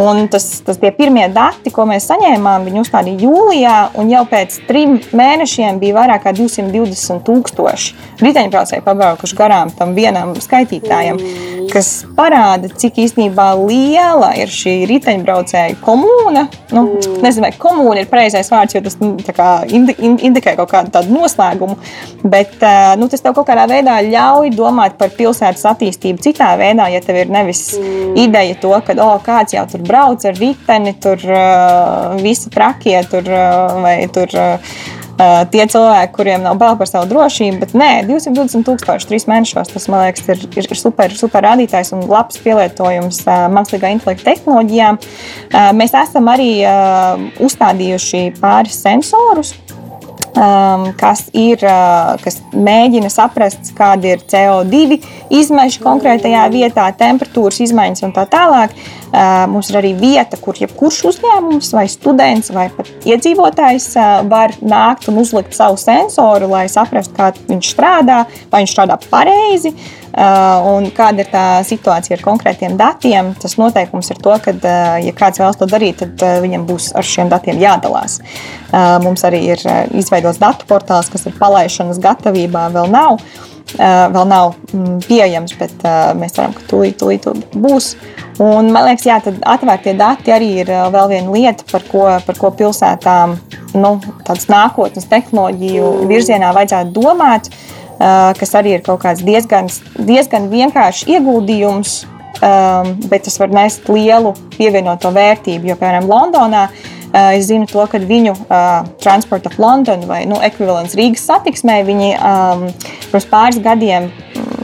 Un tas, tas tie pirmie dati, ko mēs saņēmām, viņi uzstādīja jūlijā, un jau pēc trim mēnešiem bija vairāk kā 220 tūkstoši riteņbraucēji pabraukuši garām tam vienam skaitītājam, kas parāda, cik īstenībā liela ir šī riteņbraucēju komūna. Nu, nezinu, vai komūna ir pareizais vārds, jo tas nu, indi, indikē kaut kādu tādu noslēgumu, bet nu, tas tev kaut kādā veidā ļauj domāt par pilsētas attīstību citā veidā, ja tev ir nevis mm. ideja to, ka oh, kāds jau tur brauc ar riteni, tur uh, visi trakie tur, uh, vai tur. Uh, tie cilvēki, kuriem nav bail par savu drošību, bet nē, 220 tūkstoši trīs mēnešos. Tas, man liekas, ir, ir super, super rādītājs un labs pielietojums uh, mākslīgā intelekta tehnoloģijām. Uh, mēs esam arī uh, uzstādījuši pāris sensorus, um, kas, ir, uh, kas mēģina saprast, kāda ir CO2 izmeša konkrētajā vietā, temperatūras izmaiņas un tā tālāk. Uh, mums ir arī vieta, kur jebkurš uzņēmums, vai students, vai pat iedzīvotājs uh, var nākt un uzlikt savu sensoru, lai saprastu, kā viņš strādā, vai viņš strādā pareizi. Uh, un kāda ir tā situācija ar konkrētiem datiem? Tas noteikums ir to, ka, uh, ja kāds vēlas to darīt, tad uh, viņam būs ar šiem datiem jādalās. Mums arī ir izveidots datu portāls, kas ir palaišanas gatavībā, vēl nav. Vēl nav mm, pieejams, bet mēs ceram, ka tūlīt, tūlīt būs. Un, man liekas, jā, atvērtie dati arī ir vēl viena lieta, par ko, par ko pilsētām nu, nākotnes tehnoloģiju virzienā vajadzētu domāt. Uh, Eh, kas arī ir kaut kāds diezgan, diezgan vienkāršs ieguldījums, um, bet tas var nest lielu pievienoto vērtību. Jo, piemēram, Londonā uh, es zinu to, ka viņu Transport of London vai nu, ekvivalents Rīgas satiksmē, viņi um, pirms pāris gadiem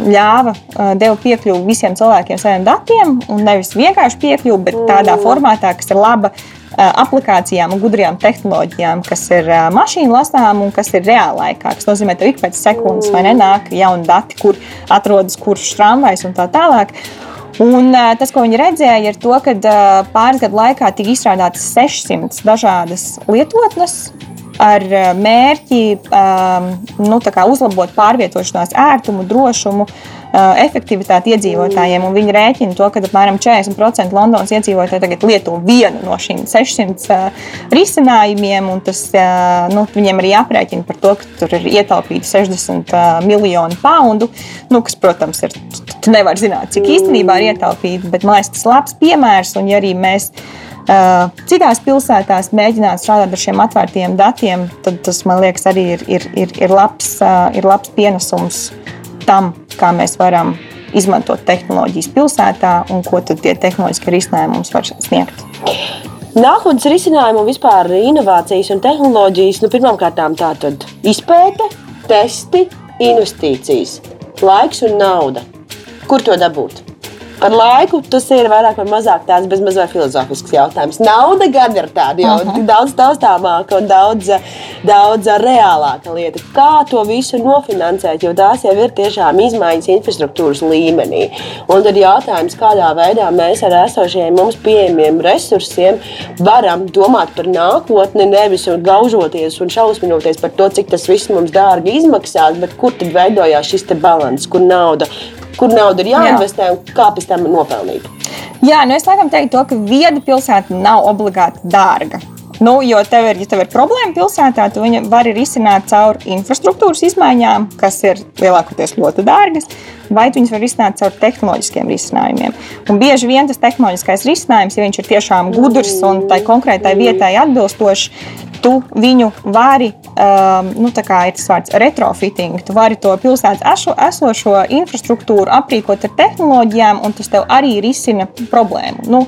ļāva, uh, deva piekļuvi visiem cilvēkiem saviem datiem, un nevis vienkārši piekļuvi, bet tādā mm. formātā, kas ir laba aplikācijām un gudrām tehnoloģijām, kas ir mašīnu lasām un kas ir reālā laikā. Tas nozīmē, ka ik pēc sekundes vai nenāk jauni dati, kur atrodas kurš tramvajs un tā tālāk. Un, tas, ko viņi redzēja, ir to, ka pāris gadu laikā tika izstrādātas 600 dažādas lietotnes, ar mērķi um, nu, uzlabot pārvietošanās ērtumu, drošumu, uh, efektivitāti iedzīvotājiem. Un viņi rēķina to, ka apmēram 40% Londonas iedzīvotāji tagad lieto vienu no šīm 600 uh, risinājumiem. Tas, uh, nu, viņiem arī aprēķina par to, ka tur ir ietaupīti 60 uh, miljoni poundu, nu, kas, protams, ir. Tu nevari zināt, cik īstenībā ir ietaupīti, bet man liekas, tas ir labs piemērs. Un, ja arī mēs Uh, citās pilsētās mēģināt strādāt ar šiem atvērtiem datiem, tad tas man liekas arī ir, ir, ir, ir, labs, uh, ir labs pienesums tam, kā mēs varam izmantot tehnoloģijas pilsētā un ko tie tehnoloģiskie risinājumi mums var sniegt. Nākotnes risinājumi un vispār inovācijas un tehnoloģijas, nu, pirmkārt, tā tad izpēte, testi, investīcijas, laiks un nauda. Kur to dabūt? Ar laiku tas ir vairāk vai mazāk tāds bezmazliet filozofisks jautājums. Nauda gan ir tāda jau uh -huh. daudz taustāmāka un daudz, daudz reālāka lieta. Kā to visu nofinansēt, jo tās jau ir tiešām izmaiņas infrastruktūras līmenī. Un tad jautājums, kādā veidā mēs ar esošajiem mums pieejamiem resursiem varam domāt par nākotni, nevis gaužoties un šausminoties par to, cik tas viss mums dārgi izmaksās, bet kur tad veidojās šis balans, kur nauda kur nauda ir jāinvestē Jā. un kā pēc tam nopelnīt. Jā, nu es laikam teiktu, to, ka vieda pilsēta nav obligāti dārga. Nu, jo tev ir, ja tev ir problēma pilsētā, tu viņu vari risināt caur infrastruktūras izmaiņām, kas ir lielākoties ļoti dārgas, vai tu viņus vari risināt caur tehnoloģiskiem risinājumiem. Un bieži vien tas tehnoloģiskais risinājums, ja viņš ir tiešām gudrs un tai konkrētai vietai atbilstošs, tu viņu vari, um, nu, tā kā ir tas vārds retrofitting, tu vari to pilsētas eso, esošo infrastruktūru aprīkot ar tehnoloģijām, un tas tev arī risina problēmu. Nu,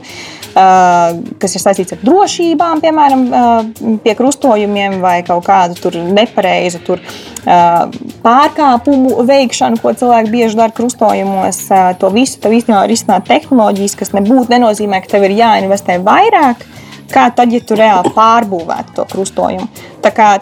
kas ir saistīts ar drošībām, piemēram, pie krustojumiem vai kaut kādu nepareizu tur, pārkāpumu veikšanu, ko cilvēki bieži dara krustojumos. To visu tev īstenībā risināt tehnoloģijas, kas nebūtu nenozīmē, ka tev ir jāinvestē vairāk kā tad, ja tu reāli pārbūvētu to krustojumu.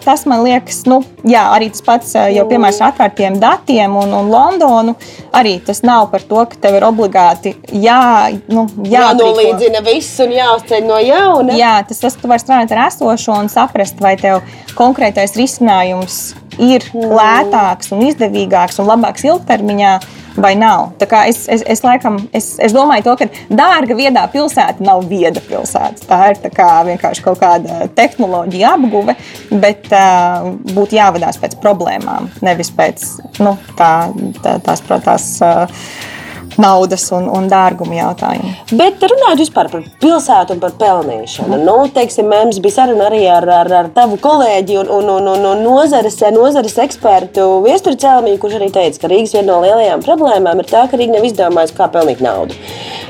Tas man liekas, nu, jā, arī tas pats jau piemērs ar atvērtiem datiem un, un Londonu. Arī tas nav par to, ka tev ir obligāti jā, nu, jānolīdzina viss un jāuzceļ no jauna. Jā, tas tas, tu vari strādāt ar esošo un saprast, vai tev konkrētais risinājums ir mm. lētāks un izdevīgāks un labāks ilgtermiņā vai nav. Es, es, es, laikam, es, es domāju, to, ka dārga viedā pilsēta nav vieda pilsēta. Tā ir tā vienkārši kaut kāda tehnoloģija apguve, bet uh, būtu jāvadās pēc problēmām, nevis pēc nu, tā, tā, tās, tās uh, naudas un, un dārguma jautājumu. Bet runājot vispār par pilsētu un par pelnīšanu, nu, teiksim, mums bija saruna arī ar, ar, ar tavu kolēģi un, un, un, un, un nozares, nozares ekspertu Viesturi Cēlmiju, kurš arī teica, ka Rīgas viena no lielajām problēmām ir tā, ka Rīga nav izdomājusi, kā pelnīt naudu.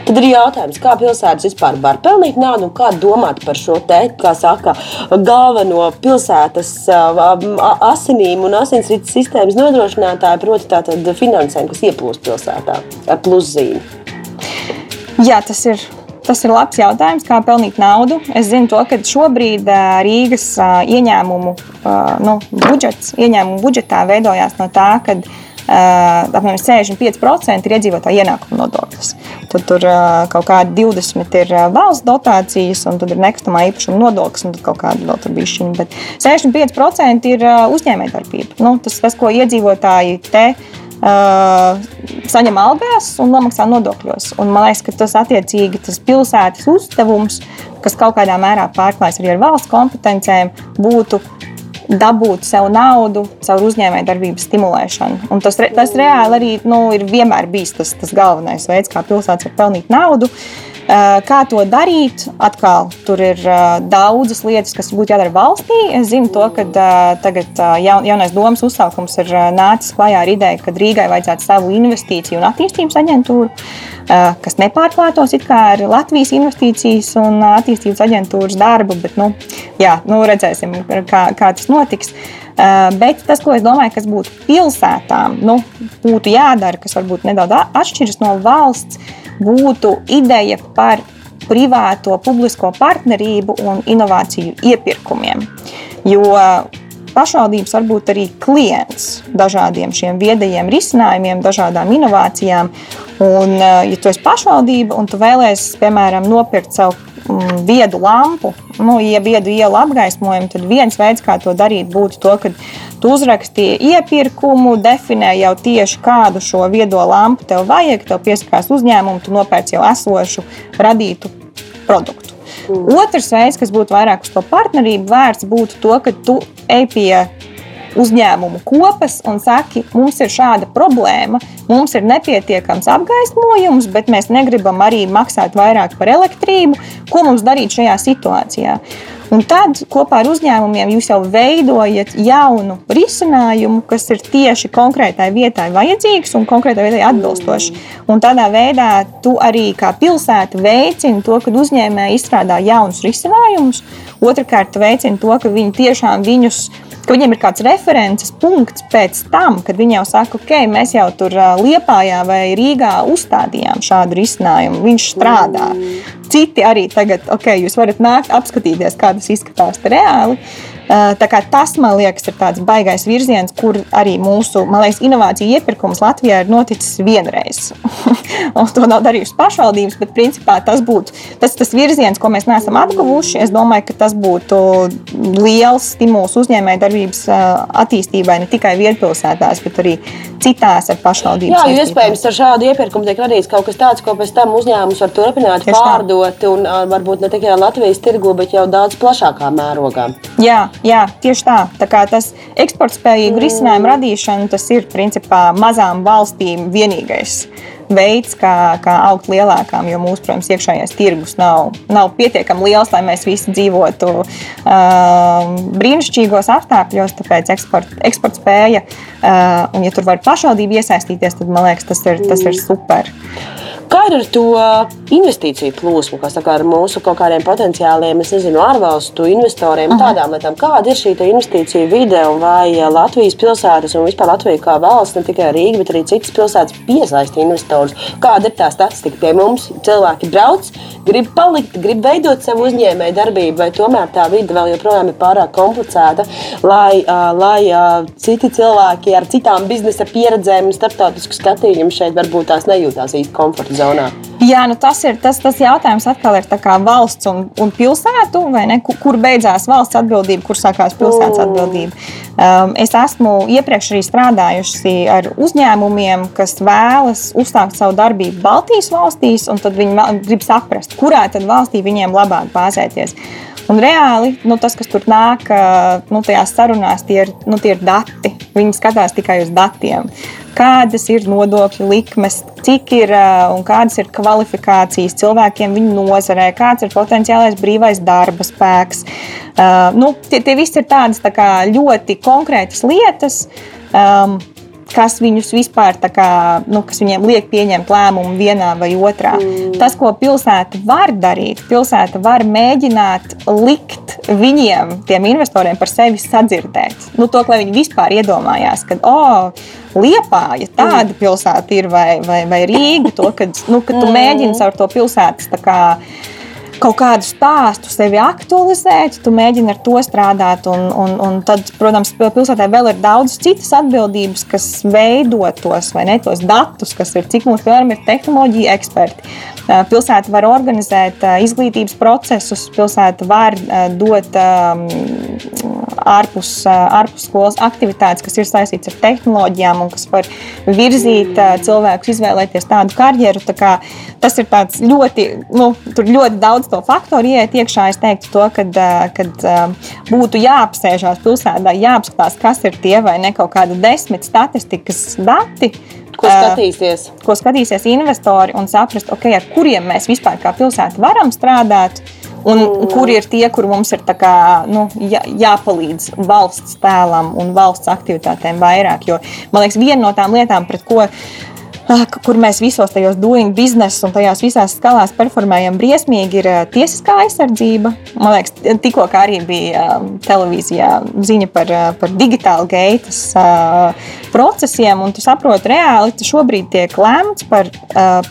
Tad ir jautājums, kā pilsētas vispār var pelnīt naudu un kā domāt par šo te, kā saka, galveno pilsētas asinīm un asinsrites sistēmas nodrošinātāju, proti tātad finansējumu, kas ieplūst pilsētā ar pluszīmi. Jā, tas ir Tas ir labs jautājums, kā pelnīt naudu. Es zinu, to, ka šobrīd Rīgas ieņēmumu nu, budžets, ieņēmumu budžetā veidojās no tā, ka apmēram 65% ir iedzīvotāju ienākuma nodoklis. Tad tur kaut kādi 20% ir valsts dotācijas, un tad ir nekustamā īpašuma nodoklis, un tad kaut kāda vēl tur bija šī. Bet 65% ir uzņēmējdarbība. Nu, tas, tas, ko iedzīvotāji te Uh, saņem algās un nomaksā nodokļos. Un man liekas, ka tas attiecīgi tas pilsētas uzdevums, kas kaut kādā mērā pārklājas arī ar valsts kompetencēm, būtu dabūt sev naudu caur uzņēmējdarbības stimulēšanu. Un tas, tas reāli arī nu, ir vienmēr bijis tas, tas galvenais veids, kā pilsētas var pelnīt naudu. Eh, kā to darīt? Atkal tur ir eh, daudzas lietas, kas būtu jādara valstī. Es zinu, to, ka eh, tagad jaunais domas uzsaukums ir nācis klajā ar ideju, ka Rīgai vajadzētu savu investīciju un attīstības aģentūru, kas nepārklātos ar Latvijas investīcijas un attīstības aģentūras darbu. Bet, nu, jā, nu, redzēsim, kā, kā tas notiks. Bet tas, ko es domāju, kas būtu pilsētām, nu, būtu jādara, kas varbūt nedaudz atšķiras no valsts būtu ideja par privāto publisko partnerību un inovāciju iepirkumiem. Jo pašvaldības var būt arī klients dažādiem šiem viedajiem risinājumiem, dažādām inovācijām. Un, ja tu esi pašvaldība un tu vēlēsies, piemēram, nopirkt savu mm, viedu lampu, nu, ja viedu ielu apgaismojumu, tad viens veids, kā to darīt, būtu to, ka Tu uzrakstīji iepirkumu, definēji jau tieši kādu šo viedo lampu tev vajag, tev piesakās uzņēmumu, tu nopērci jau esošu radītu produktu. Mm. Otrs veids, kas būtu vairāk uz to partnerību vērts, būtu to, ka tu ej pie uzņēmumu kopas un saki, mums ir šāda problēma, mums ir nepietiekams apgaismojums, bet mēs negribam arī maksāt vairāk par elektrību. Ko mums darīt šajā situācijā? Un tad kopā ar uzņēmumiem jūs jau veidojat jaunu risinājumu, kas ir tieši konkrētai vietai vajadzīgs un konkrētai vietai atbilstošs. Un tādā veidā tu arī kā pilsēta veicini to, ka uzņēmēji izstrādā jaunus risinājumus. Otrakārt, veicina to, ka viņi tiešām viņus ka viņiem ir kāds references punkts pēc tam, kad viņi jau saka, ok, mēs jau tur Liepājā vai Rīgā uzstādījām šādu risinājumu. Viņš strādā. Citi arī tagad, ok, jūs varat nākt apskatīties, kā tas izskatās reāli. Tas, man liekas, ir tāds baisais virziens, kur arī mūsu liekas, inovāciju iepirkums Latvijā ir noticis vienreiz. to nav darījušas pašvaldības, bet principā tas būtu tas, tas virziens, ko mēs neesam apguvuši. Es domāju, ka tas būtu liels stimuls uzņēmējdarbības attīstībai ne tikai vietpilsētās, bet arī citās ar pašvaldību. Jā, jo iespējams ar šādu iepirkumu tiek radīts kaut kas tāds, ko pēc tam uzņēmums var turpināt Tieši pārdot, un varbūt ne tikai Latvijas tirgu, bet jau daudz plašākā mērogā. Jā, jā tieši tā. tā kā tas eksportspējīgu mm. risinājumu radīšana, tas ir principā mazām valstīm vienīgais veids, kā, kā augt lielākām, jo mūsu, protams, iekšējais tirgus nav, nav pietiekami liels, lai mēs visi dzīvotu uh, brīnišķīgos apstākļos. Tāpēc eksporta eksport spēja, uh, un ja tur var pašvaldība iesaistīties, tad man liekas, tas ir, tas ir super. Kā ir ar to investīciju plūsmu, kas ar mūsu kaut kādiem potenciāliem, es nezinu, ārvalstu investoriem, Aha. tādām lietām? Kāda ir šī investīcija vide un vai Latvijas pilsētas un vispār Latvija kā valsts, ne tikai Rīga, bet arī citas pilsētas piesaista investorus? Kāda ir tā statistika pie mums? Cilvēki brauc, grib palikt, grib veidot savu uzņēmēju darbību, vai tomēr tā vide vēl joprojām ir pārāk komplicēta, lai, lai citi cilvēki ar citām biznesa pieredzēm un starptautisku skatījumu šeit varbūt tās nejūtās īsti komfortabli zonā? Jā, nu tas ir tas, tas jautājums, atkal ir valsts un, un pilsētu, ne, kur, kur beidzās valsts atbildība, kur sākās pilsētas atbildība. Um, es esmu iepriekš arī strādājusi ar uzņēmumiem, kas vēlas uzsākt savu darbību Baltijas valstīs, un tad viņi grib saprast, kurā tad valstī viņiem labāk bāzēties. Un reāli nu, tas, kas tur nāk, nu, tajās sarunās, tie ir, nu, tie ir dati. Viņi skatās tikai uz datiem kādas ir nodokļu likmes, cik ir un kādas ir kvalifikācijas cilvēkiem viņu nozarē, kāds ir potenciālais brīvais darba spēks. Uh, nu, tie, tie visi ir tādas tā kā, ļoti konkrētas lietas. Um, kas viņus vispār kā, nu, kas viņiem liek pieņemt lēmumu vienā vai otrā. Mm. Tas, ko pilsēta var darīt, pilsēta var mēģināt likt viņiem, tiem investoriem, par sevi sadzirdēt. Nu, to, lai viņi vispār iedomājās, ka, oh, Liepāja tāda mm. pilsēta ir vai, vai, vai Rīga. To, kad, nu, kad tu mm. mēģini caur to pilsētas kaut kādu stāstu sevi aktualizēt, tu mēģini ar to strādāt. Un, un, un tad, protams, pilsētā vēl ir daudz citas atbildības, kas veido tos ne tos datus, kas ir cik mums piemēram ir tehnoloģija eksperti. Pilsēta var organizēt izglītības procesus, pilsēta var dot ārpus, ārpus skolas aktivitātes, kas ir saistītas ar tehnoloģijām un kas var virzīt cilvēkus izvēlēties tādu karjeru. Tā tas ir ļoti, nu, ļoti daudz to faktoru ieiet iekšā. Es teiktu, to, kad, kad būtu jāapsēžās pilsētā, jāapskatās, kas ir tie vai ne kaut kādi desmit statistikas dati. Ko skatīsies? Uh, ko skatīsies investori un saprast, okay, ar kuriem mēs vispār kā pilsēta varam strādāt, uh, Un mm. kur ir tie, kur mums ir kā, nu, jā, jāpalīdz valsts tēlam un valsts aktivitātēm vairāk? Jo man liekas, viena no tām lietām, pret ko Ah, kur mēs visos tajos doing business un tajās visās skalās performējam briesmīgi, ir tiesiskā aizsardzība. Man liekas, tikko arī bija televīzijā ziņa par, par digitālu gaitas procesiem, un tu saproti, reāli tu šobrīd tiek lēmts par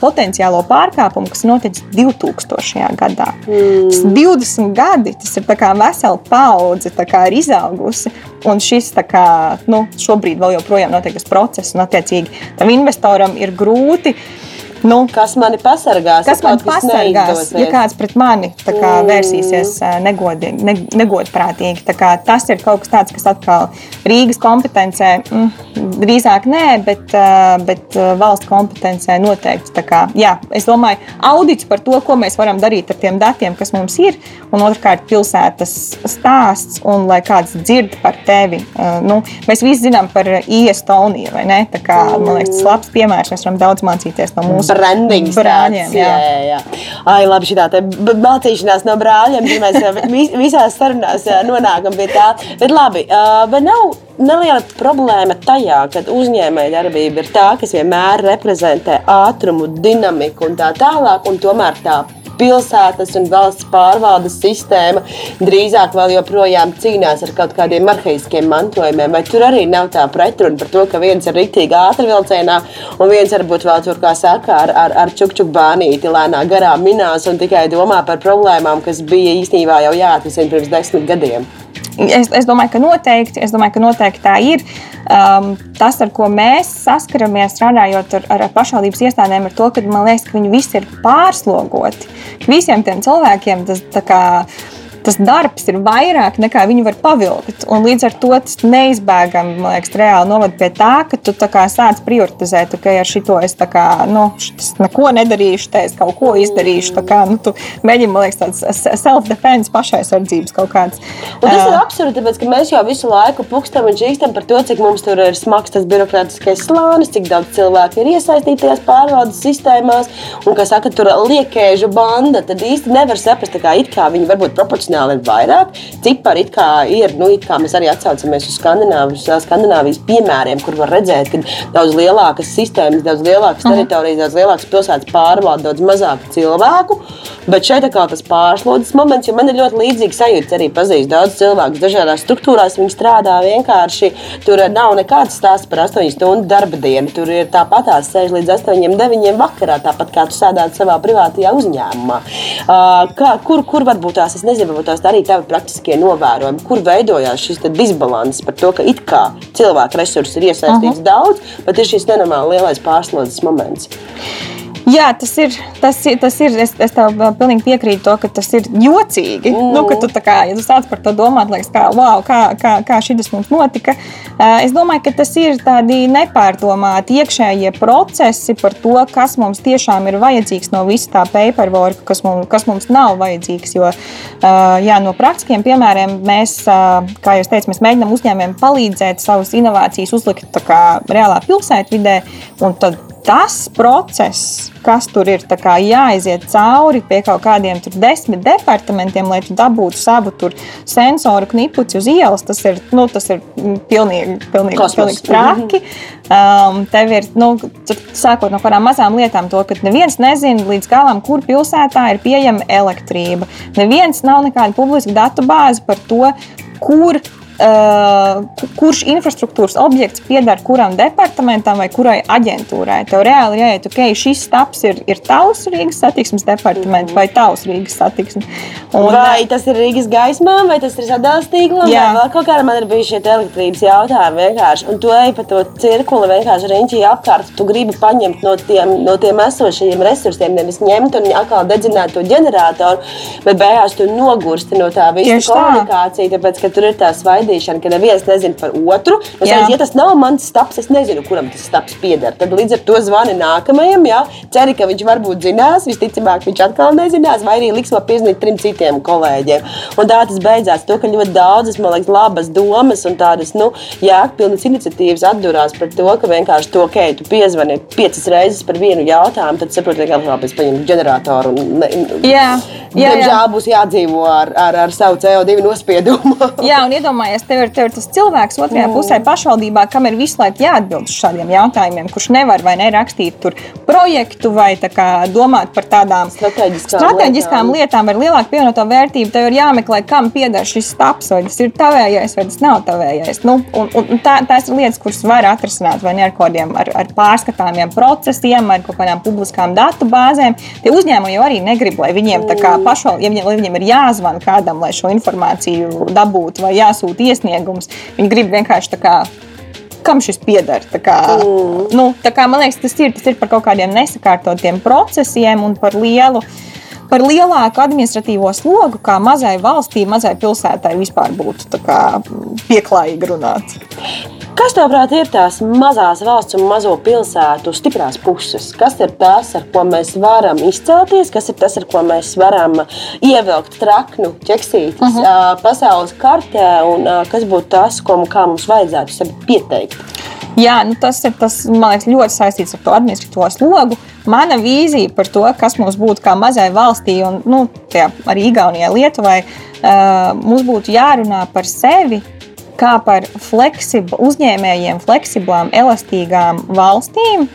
potenciālo pārkāpumu, kas noticis 2000. gadā. Mm. Tas 20 gadi, tas ir vesela paudze, ir izaugusi. Un šis kā, nu, šobrīd vēl joprojām notiek tas process, un attiecīgi tam investoram ir grūti Nu, kas mani pasargās? Kas man pasargās, ja kāds pret mani kā, mm. vērsīsies negodi, ne, negodprātīgi? Tas ir kaut kas tāds, kas atkal Rīgas kompetencē mm, drīzāk nē, bet, bet valsts kompetencē noteikti. Kā, jā, es domāju, audits par to, ko mēs varam darīt ar tiem datiem, kas mums ir, un otrkārt pilsētas stāsts, un lai kāds dzird par tevi. Nu, mēs visi zinām par Iestoniju, vai ne? Tā kā, man liekas, tas labs piemērs, mēs varam daudz mācīties no mūsu branding brāļiem. Jā. Jā, jā. Ai, labi, šī tā mācīšanās no brāļiem, mēs visās sarunās nonākam pie tā. Bet labi, vai nav neliela problēma tajā, ka uzņēmējdarbība ir tā, kas vienmēr reprezentē ātrumu, dinamiku un tā tālāk, un tomēr tā pilsētas un valsts pārvaldes sistēma drīzāk vēl joprojām cīnās ar kaut kādiem arhaiskiem mantojumiem. Vai tur arī nav tā pretruna par to, ka viens ir rītīgi ātri vilcienā, un viens varbūt vēl tur, kā saka, ar, ar, ar čukčuk bānīti lēnā garā minās un tikai domā par problēmām, kas bija īstenībā jau jāatrisina pirms desmit gadiem? Es, es domāju, ka noteikti, es domāju, ka noteikti tā ir. Um, tas, ar ko mēs saskaramies strādājot ar, ar pašvaldības iestādēm, ir tas, ka man liekas, ka viņi visi ir pārslogoti. Visiem tiem cilvēkiem tas kā, tas darbs ir vairāk nekā viņi var pavilkt. Un līdz ar to tas neizbēgami, man liekas, reāli novada pie tā, ka tu sāc prioritizēt, ka ar šito es kā, nu, neko nedarīšu, te es kaut ko izdarīšu. Kā, nu, tu mēģini, man liekas, tāds self-defense, pašaizsardzības kaut kāds. Un tas ir absurdi, tāpēc ka mēs jau visu laiku pukstam un čīkstam par to, cik mums tur ir smags tas birokrātiskais slānis, cik daudz cilvēku ir iesaistītajās pārvaldes sistēmās, un, kā saka, tur liekēžu banda, tad īsti nevar saprast, kā, kā viņi varbūt proporcionāli proporcionāli ir vairāk. Cipari it kā ir, nu, it kā mēs arī atsaucamies uz Skandināvijas, Skandināvijas piemēriem, kur var redzēt, ka daudz lielākas sistēmas, daudz lielākas mhm. teritorijas, daudz lielākas pilsētas pārvalda daudz mazāk cilvēku. Bet šeit ir tas pārslodzes moments, jo man ir ļoti līdzīgs sajūta. Arī pazīstu daudz cilvēku dažādās struktūrās. Viņi strādā vienkārši. Tur nav nekāds stāsts par 8 stundu darba dienu. Tur ir tāpat tās sēž līdz 8, 9 vakarā, tāpat kā tu sēdētu savā privātajā uzņēmumā. Uh, kā, kur, kur varbūt tās, es nezinu, varbūt tās arī tavi praktiskie novērojumi, kur veidojās šis disbalans par to, ka it kā cilvēku resursi ir iesaistīts -huh. daudz, bet ir šis nenormāli lielais pārslodzes moments. Jā, tas ir. Tas, tas ir es, es tev pilnīgi piekrītu, to, ka tas ir jocīgi. Mm. Nu, ka tu, kā, ja tu sāc par to domāt, liekas, kā, wow, kā, kā, kā šis mums notika. Es domāju, ka tas ir tādi nepārdomāti iekšējie procesi par to, kas mums tiešām ir vajadzīgs no visa tā paperwork, kas mums, kas mums nav vajadzīgs. Jo jā, no praktiskiem piemēriem mēs, kā jau teicu, mēs mēģinām uzņēmējiem palīdzēt savas inovācijas uzlikt kā, reālā pilsētvidē. Tad tas process, kas tur ir jāiziet cauri pie kaut kādiem desmit departamentiem, lai dabūtu savu sensoru knipuci uz ielas, tas ir, nu, tas ir pilnīgi, pilnīgi, pilnīgi traki. Um, tev ir, nu, sākot no kādām mazām lietām, to, ka neviens nezina līdz galam, kur pilsētā ir pieejama elektrība. Neviens nav nekāda publiska datu bāze par to, kur kurš infrastruktūras objekts pieder kuram departamentam vai kurai aģentūrai. Tev reāli jāiet, ok, šis staps ir, ir tavs Rīgas satiksmes departaments vai tavs Rīgas satiksmes. Un, vai tas ir Rīgas gaismā, vai tas ir sadalījums tīklā, vai vēl kaut kādā man ir bijuši šie elektrības jautājumi vienkārši. Un tu ej pa to cirkuli vienkārši riņķī apkārt, tu gribi paņemt no tiem, no tiem esošajiem resursiem, nevis ņemt un atkal dedzināt to ģeneratoru, bet beigās tu nogursti no tā visa komunikācija, tāpēc, ka tur ir tās vainas gaidīšana, ka neviens nezina par otru. Es teicu, ja tas nav mans stāsts, es nezinu, kuram tas stāsts pieder. Tad līdz ar to zvani nākamajam, jā, ceri, ka viņš varbūt zinās, visticamāk, viņš atkal nezinās, vai arī liks man piezīmēt trim citiem kolēģiem. Un tā tas beidzās. To, ka ļoti daudzas, man liekas, labas domas un tādas, nu, jēgpilnas iniciatīvas atdurās par to, ka vienkārši to, ka tu piezvani piecas reizes par vienu jautājumu, tad saproti, ka labi, es paņemu ģeneratoru un, ne, jā, jā, diemžēl, jā. būs jādzīvo ar, ar, ar savu CO2 nospiedumu. jā, un iedomājieties, iedomājies, tev ir, tev ir tas cilvēks otrajā mm. pusē pašvaldībā, kam ir visu laiku jāatbild uz šādiem jautājumiem, kurš nevar vai nerakstīt projektu vai kā, domāt par tādām strateģiskām, strateģiskām lietām. lietām ar lielāku pievienoto vērtību. Tev ir jāmeklē, kam pieder šis stāsts, vai tas ir tavējais, vai tas nav tavējais. Nu, un, un tā, tās ir lietas, kuras var atrisināt vai ne ar kādiem ar, ar pārskatāmiem procesiem, ar kaut kādām publiskām datu bāzēm. Tie uzņēmumi jau arī negrib, lai viņiem, kā, mm. pašval, ja viņiem, viņiem ir jāzvan kādam, lai šo informāciju dabūtu vai jāsūta iesniegums. Viņi grib vienkārši tā kā kam šis pieder. Kā, mm. nu, kā, man liekas, tas ir, tas ir par kaut kādiem nesakārtotiem procesiem un par lielu. Par lielāku administratīvo slogu, kā mazai valstī, mazai pilsētai vispār būtu kā, pieklājīgi runāt. Kas tavāprāt ir tās mazās valsts un mazo pilsētu stiprās puses? Kas ir tas, ar ko mēs varam izcelties, kas ir tas, ar ko mēs varam ievilkt traknu ķeksītes uh mhm. -huh. pasaules kartē, un kas būtu tas, ko mums vajadzētu sevi pieteikt? Jā, nu tas ir tas, man liekas, ļoti saistīts ar to administratīvo slogu. Mana vīzija par to, kas mums būtu kā mazai valstī, un nu, tie, arī Igaunijai, Lietuvai, uh, mums būtu jārunā par sevi kā par fleksiblu uzņēmējiem, fleksiblām, elastīgām valstīm.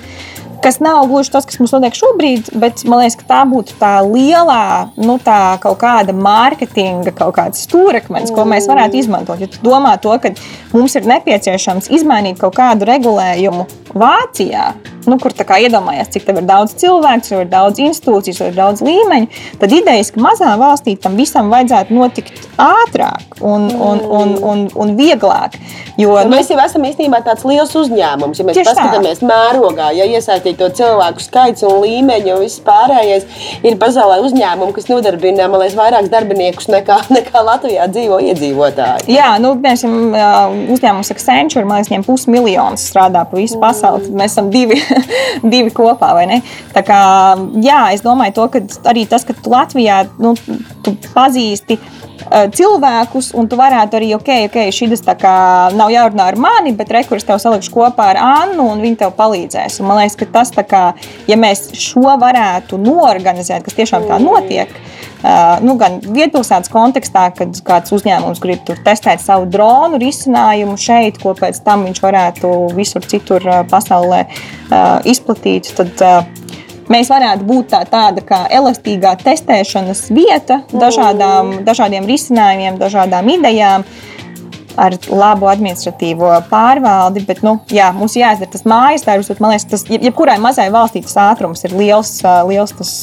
Kas nav gluži tas, kas mums notiek šobrīd, bet man liekas, tā būtu tā lielā, nu, tā kaut kāda mārketinga, kaut kāds stūrakmens, ko mēs varētu izmantot. Ja tu domā to, ka mums ir nepieciešams izmainīt kaut kādu regulējumu Vācijā, nu, kur iedomājies, cik tev ir daudz cilvēku, tev ir daudz institūciju, tev ir daudz līmeņu, tad idejas, ka mazā valstī tam visam vajadzētu notikt ātrāk un, un, un, un, un vieglāk. Jo, nu, mēs jau esam īstenībā tāds liels uzņēmums. Ja mēs paskatāmies tā. mērogā, ja iesaistīto cilvēku skaits un līmeņi un viss pārējais ir pasaulē uzņēmumi, kas nodarbina liekas, vairākus darbiniekus nekā, nekā Latvijā dzīvo iedzīvotāji. Jā, nu, piemēram, uzņēmums Accenture, man liekas, viņiem pusmiljons strādā pa visu pasauli. Mm. Mēs esam divi, divi kopā, vai ne? Tā kā, jā, es domāju to, ka arī tas, ka tu Latvijā nu, tu pazīsti cilvēkus, un tu varētu arī, ok, ok, šis nav jārunā ar mani, bet rekurs tev salikšu kopā ar Annu, un viņi tev palīdzēs. Un man liekas, ka tas, kā, ja mēs šo varētu norganizēt, kas tiešām tā notiek, Uh, nu, gan vietpilsētas kontekstā, kad kāds uzņēmums grib testēt savu dronu risinājumu šeit, ko pēc tam viņš varētu visur citur pasaulē uh, izplatīt, tad uh, mēs varētu būt tā, tāda kā elastīgā testēšanas vieta dažādām, dažādiem risinājumiem, dažādām idejām. Ar labu administratīvo pārvaldi, bet nu, jā, mums jāizdara tas mājas darbs. Man liekas, tas jebkurai mazai valstī tas ātrums ir liels, liels tas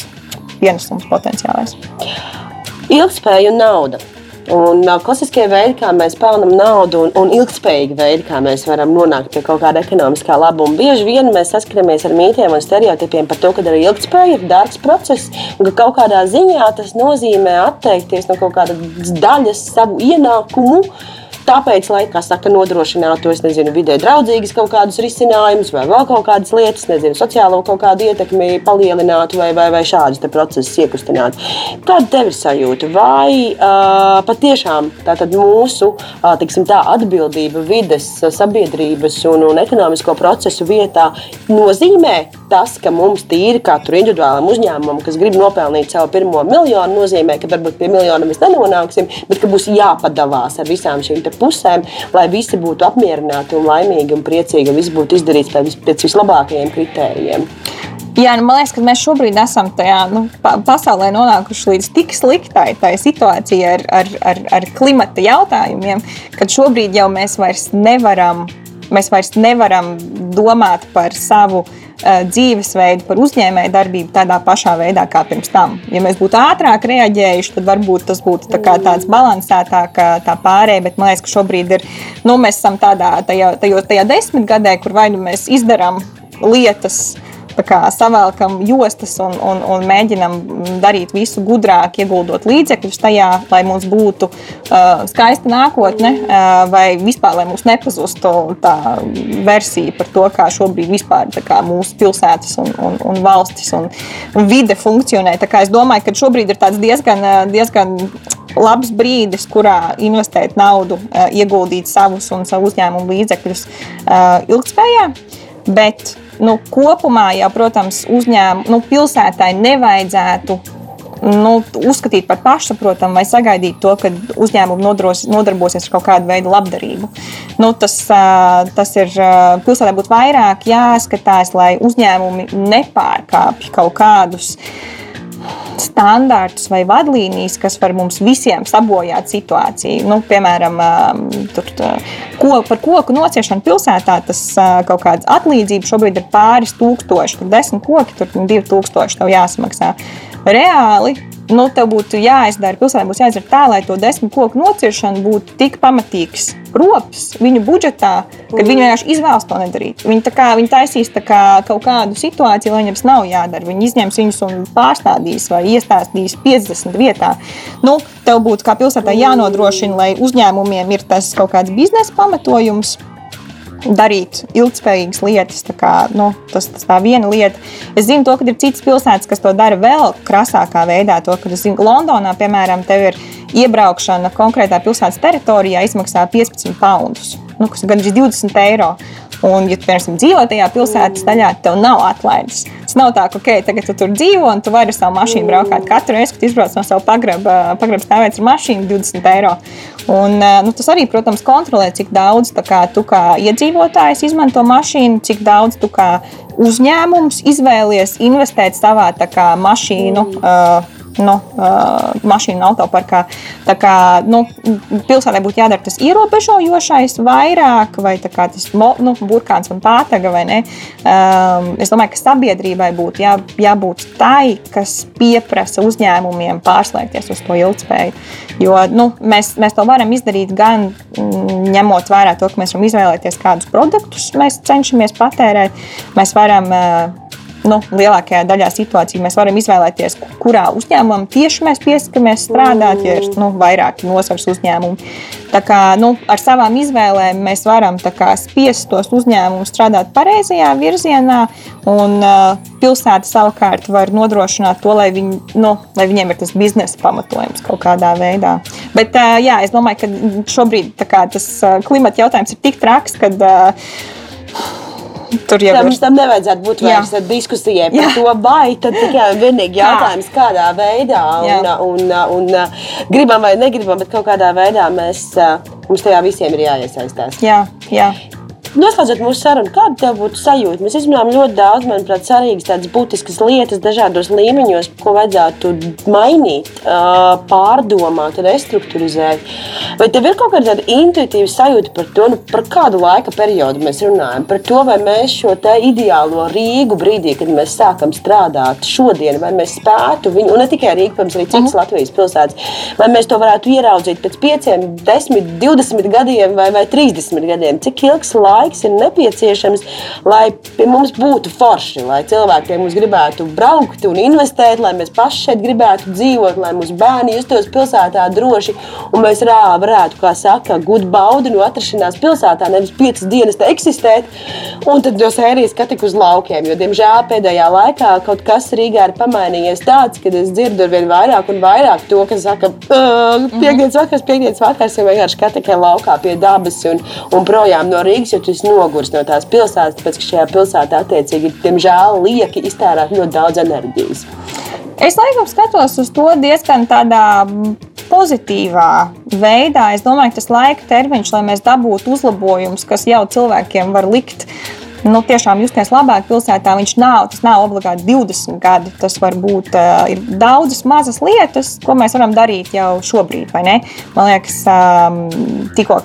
pienesums potenciālais. Ilgspēja un nauda. Un uh, klasiskie veidi, kā mēs pelnām naudu, un, un ilgspējīgi veidi, kā mēs varam nonākt pie kaut kāda ekonomiskā labuma. Bieži vien mēs saskaramies ar mītiem un stereotipiem par to, ka arī ilgspēja ir dārgs process, un ka kaut kādā ziņā tas nozīmē atteikties no kaut kādas daļas savu ienākumu Tāpēc, lai, kā saka, nodrošinātu, es nezinu, vidē draudzīgas kaut kādus risinājumus vai vēl kaut kādas lietas, nezinu, sociālo kaut kādu ietekmi palielinātu vai, vai, vai šādus procesus iekustinātu. Kāda tev ir sajūta? Vai uh, patiešām mūsu uh, tiksim, tā, atbildība vides, sabiedrības un, un ekonomisko procesu vietā nozīmē tas, ka mums tīri katru individuālam uzņēmumam, kas grib nopelnīt savu pirmo miljonu, nozīmē, ka varbūt pie miljona mēs nenonāksim, bet ka būs jāpadavās ar visām šīm pusēm, lai visi būtu apmierināti un laimīgi un priecīgi, un viss būtu izdarīts pēc, pēc vislabākajiem kritērijiem. Jā, nu, man liekas, ka mēs šobrīd esam tajā nu, pasaulē nonākuši līdz tik sliktai situācijai ar, ar, ar, ar klimata jautājumiem, ka šobrīd jau mēs vairs nevaram, mēs vairs nevaram domāt par savu uh, dzīvesveidu, par uzņēmēju darbību tādā pašā veidā kā pirms tam. Ja mēs būtu ātrāk reaģējuši, tad varbūt tas būtu tā tāds balansētāk tā pārējai, bet man liekas, ka šobrīd ir, nu, mēs esam tādā, tajā, tajā, tajā desmitgadē, kur vai nu mēs izdarām lietas, savēlkam jostas un, un, un mēģinam darīt visu gudrāk, ieguldot līdzekļus tajā, lai mums būtu uh, skaista nākotne, uh, vai vispār, lai mums nepazustu tā versija par to, kā šobrīd vispār kā, mūsu pilsētas un, un, un valstis un, un vide funkcionē. Es domāju, ka šobrīd ir diezgan, diezgan labs brīdis, kurā investēt naudu, ieguldīt savus un savu uzņēmumu līdzekļus ilgspējā. Bet nu, kopumā jau, protams, uzņēmumu nu, pilsētai nevajadzētu nu, uzskatīt par pašsaprotamu vai sagaidīt to, ka uzņēmumi nodros, nodarbosies ar kaut kādu veidu labdarību. Nu, tas, tas ir pilsētā būtu vairāk jāskatās, lai uzņēmumi nepārkāpj kaut kādus standārtus vai vadlīnijas, kas var mums visiem sabojāt situāciju. Nu, piemēram, tur, ko, par koku nociešanu pilsētā tas kaut kāds atlīdzība šobrīd ir pāris tūkstoši. Tur desmit koki, tur divi tūkstoši tev jāsamaksā. Reāli nu, tev būtu jāizdara, pilsētā būs jāizdara tā, lai to desmit koku nociršana būtu tik pamatīgs rops viņu budžetā, ka viņi vienkārši izvēlas to nedarīt. Viņi, kā, viņi taisīs kā kaut kādu situāciju, lai viņiem tas nav jādara. Viņi izņems viņus un pārstādīs vai iestāstīs 50 vietā. Nu, tev būtu kā pilsētā jānodrošina, lai uzņēmumiem ir tas kaut kāds biznesa pamatojums darīt ilgspējīgas lietas. Kā, nu, tas ir tā viena lieta. Es zinu, to, ka ir citas pilsētas, kas to dara vēl krasākā veidā. To, kad, zinu, Londonā, piemēram, tev ir iebraukšana konkrētā pilsētas teritorijā, izmaksā 15 poundus, nu, kas ir gandrīz 20 eiro. Un, ja tu piemēram, dzīvo tajā pilsētas daļā, tev nav atlaides. Tas nav tā, ka okay, tagad tu tur dzīvo un tu vari ar savu mašīnu braukt. Katru reizi, kad izbrauc no sava pagraba, pagraba stāvēs ar mašīnu 20 eiro. Un, nu, tas arī, protams, kontrolē, cik daudz kā, tu kā iedzīvotājs izmanto mašīnu, cik daudz tu kā uzņēmums izvēlies investēt savā kā, mašīnu. Uh, nu, uh, mašīnu autoparkā. Tā kā nu, pilsētai būtu jādara tas ierobežojošais vairāk, vai tas nu, burkāns un pātaga, vai ne? Um, es domāju, ka sabiedrībai būtu jā, jābūt tai, kas pieprasa uzņēmumiem pārslēgties uz to ilgspēju. Jo nu, mēs, mēs to varam izdarīt gan mm, ņemot vērā to, ka mēs varam izvēlēties, kādus produktus mēs cenšamies patērēt. Mēs varam uh, nu, lielākajā daļā situāciju mēs varam izvēlēties, kurā uzņēmumā tieši mēs pieskamies strādāt, ja ir nu, vairāki nozars uzņēmumi. Tā kā, nu, ar savām izvēlēm mēs varam kā, spiest tos uzņēmumus strādāt pareizajā virzienā, un uh, pilsēta savukārt var nodrošināt to, lai, viņi, nu, lai viņiem ir tas biznesa pamatojums kaut kādā veidā. Bet uh, jā, es domāju, ka šobrīd kā, tas uh, klimata jautājums ir tik traks, ka. Uh, Tur jau tam, tam nevajadzētu būt vairs jā. diskusijai par jā. to, vai tad tikai un vienīgi jautājums, kādā veidā un, un, un, un gribam vai negribam, bet kaut kādā veidā mēs, mums tajā visiem ir jāiesaistās. Jā, jā. Noslēdzot mūsu sarunu, kāda tev būtu sajūta? Mēs izrunājām ļoti daudz, manuprāt, svarīgas, tādas būtiskas lietas dažādos līmeņos, ko vajadzētu mainīt, pārdomāt, restruktūrizēt. Vai tev ir kaut kāda intuitīva sajūta par to, nu, par kādu laika periodu mēs runājam? Par to, vai mēs šo ideālo Rīgu brīdī, kad mēs sākam strādāt šodien, vai mēs spētu viņu, un ne tikai Rīga, protams, arī citas mm -hmm. Latvijas pilsētas, vai mēs to varētu ieraudzīt pēc 5, 10, 20 gadiem vai, vai 30 gadiem? Cik ilgs laiks? Laiks ir nepieciešams, lai pie mums būtu forši, lai cilvēki pie mums gribētu braukt un investēt, lai mēs paši šeit gribētu dzīvot, lai mūsu bērni justos pilsētā droši un mēs rā, varētu, kā saka, gūt baudi no atrašanās pilsētā, nevis piecas dienas eksistēt. Un tad jau sērijas tik uz laukiem, jo, diemžēl, pēdējā laikā kaut kas Rīgā ir pamainījies tāds, ka es dzirdu ar vien vairāk un vairāk to, kas saka, piekdienas vakars, piekdienas vakars, jau vienkārši kā tikai laukā pie dabas un, un projām no Rīgas, jo tu nogurs no tās pilsētas, tāpēc ka šajā pilsētā attiecīgi, diemžēl, lieki iztērēt ļoti daudz enerģijas. Es laikam skatos uz to diezgan tādā pozitīvā veidā. Es domāju, ka tas laika termiņš, lai mēs dabūtu uzlabojumus, kas jau cilvēkiem var likt nu, tiešām justies labāk pilsētā. Viņš nav, tas nav obligāti 20 gadi. Tas var būt uh, daudzas mazas lietas, ko mēs varam darīt jau šobrīd. Man liekas, um, tikko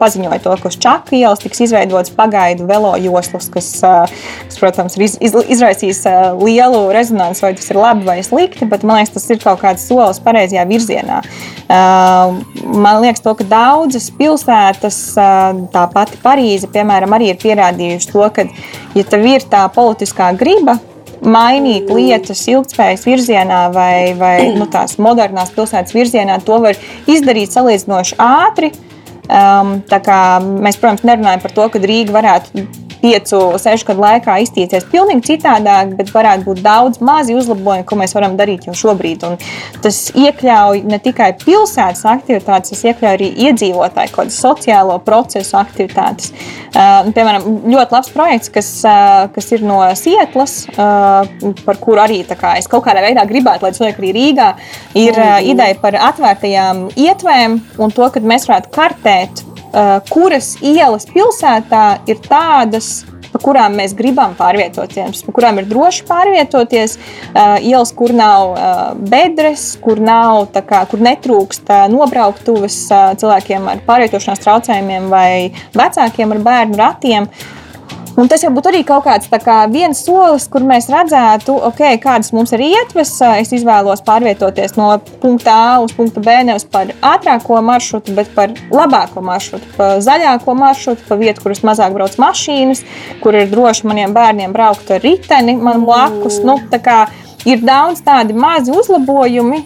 paziņoja to, ka uz Čakas ielas tiks izveidots pagaidu velo joslas, kas, uh, kas protams, iz, iz, izraisījis uh, lielu rezonanci, vai tas ir labi vai slikti, bet man liekas, tas ir kaut kāds solis pareizajā virzienā. Uh, man liekas, to, ka daudzas pilsētas, uh, tā pati Parīze, piemēram, arī ir pierādījušas to, ka, ja tev ir tā politiskā griba, mainīt lietas ilgspējas virzienā vai, vai nu, tās modernās pilsētas virzienā, to var izdarīt salīdzinoši ātri. Um, mēs, protams, nerunājam par to, ka Rīga varētu piecu, sešu gadu laikā iztīties pavisam citādāk, bet varētu būt daudz mazi uzlabojumi, ko mēs varam darīt jau šobrīd. Un tas iekļauj ne tikai pilsētas aktivitātes, tas iekļauj arī iedzīvotāju kaut kādu sociālo procesu aktivitātes. Uh, piemēram, ļoti labs projekts, kas, uh, kas ir no Sietlas, uh, par kuru arī kā, es kaut kādā veidā gribētu, lai cilvēki arī Rīgā ir uh, ideja par atvērtajām ietvēm un to, ka mēs varētu kartēt kuras ielas pilsētā ir tādas, pa kurām mēs gribam pārvietoties, pa kurām ir droši pārvietoties, uh, ielas, kur nav uh, bedres, kur, nav, kā, kur netrūkst nobrauktuves cilvēkiem ar pārvietošanās traucējumiem vai vecākiem ar bērnu ratiem. Un tas jau būtu arī kaut kāds kā viens solis, kur mēs redzētu, okay, kādas mums ir ietves. Es izvēlos pārvietoties no punkta A uz punktu B nevis par ātrāko maršrutu, bet par labāko maršrutu, pa zaļāko maršrutu, pa vietu, kuras mazāk brauc mašīnas, kur ir droši maniem bērniem braukt ar riteni man blakus. Mm. Nu, ir daudz tādi mazi uzlabojumi,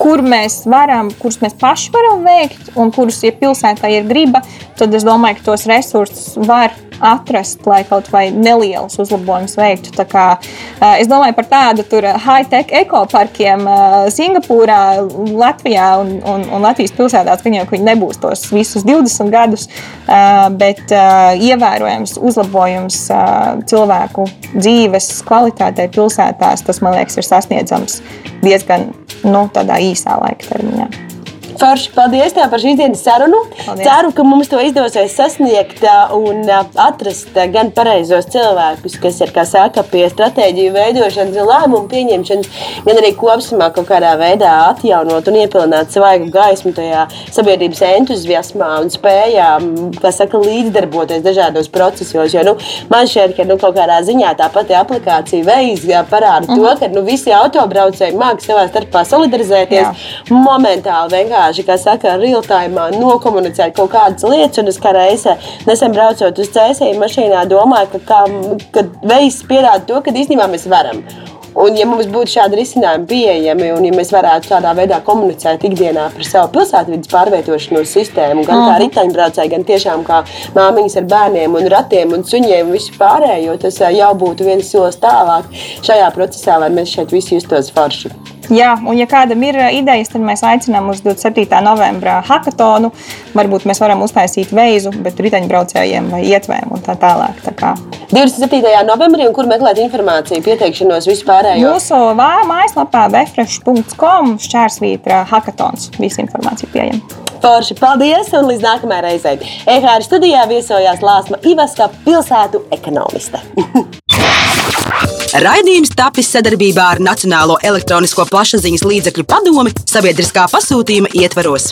kur mēs varam, kurus mēs paši varam veikt, un kurus, ja pilsētā ir griba, tad es domāju, ka tos resursus var atrast, lai kaut vai nelielus uzlabojumus veiktu. Tā kā, es domāju par tādu high-tech ekoparkiem Singapūrā, Latvijā un, un, un Latvijas pilsētās. Viņiem viņi nebūs tos visus 20 gadus, bet ievērojams uzlabojums cilvēku dzīves kvalitātei pilsētās, tas man liekas, ir sasniedzams diezgan nu, īsā laika termiņā. Forši, paldies tev par šīs dienas sarunu. Paldies. Ceru, ka mums to izdosies sasniegt un atrast gan pareizos cilvēkus, kas ir saka, pie stratēģiju veidošanas un lēmumu pieņemšanas, gan arī kopumā kaut kādā veidā atjaunot un iepilināt svaigu gaismu tajā sabiedrības entuziasmā un spējā saka, līdzdarboties dažādos procesos. Jo, nu, man šķiet, ka nu, kaut kādā ziņā tā pati aplikācija veids parāda mm -hmm. to, mhm. ka nu, visi autobraucēji mākslinieki savā starpā solidarizēties. Jā. Momentāli vienkārši, kā saka, real-time nokomunicēt kaut kādas lietas. Un es kā reizē nesen braucot uz cēsīju mašīnā, domāju, ka, ka, ka veids pierāda to, ka īstenībā mēs varam. Un, ja mums būtu šādi risinājumi pieejami, un ja mēs varētu tādā veidā komunicēt ikdienā par savu pilsētvidas pārvietošanos sistēmu, gan kā mhm. riteņbraucēji, gan tiešām kā māmiņas ar bērniem, un ratiem un suņiem un visu pārējo, tas jau būtu viens solis tālāk šajā procesā, lai mēs šeit visi justos forši. Jā, un ja kādam ir idejas, tad mēs aicinām uz 27. novembra hackathonu. Varbūt mēs varam uztaisīt veizu, bet riteņbraucējiem vai ietvēm un tā tālāk. Tā kā. 27. novembrī, un kur meklēt informāciju, pieteikšanos vispārējo? Mūsu mājaslapā befresh.com šķērsvītra hackathons. Visa informācija pieejama. Forši, paldies! Un līdz nākamajai reizei. EHR studijā viesojās Lāsma Ivaska, pilsētu ekonomiste. Raidījums tapis sadarbībā ar Nacionālo elektronisko plašsaziņas līdzekļu padomi sabiedriskā pasūtījuma ietvaros.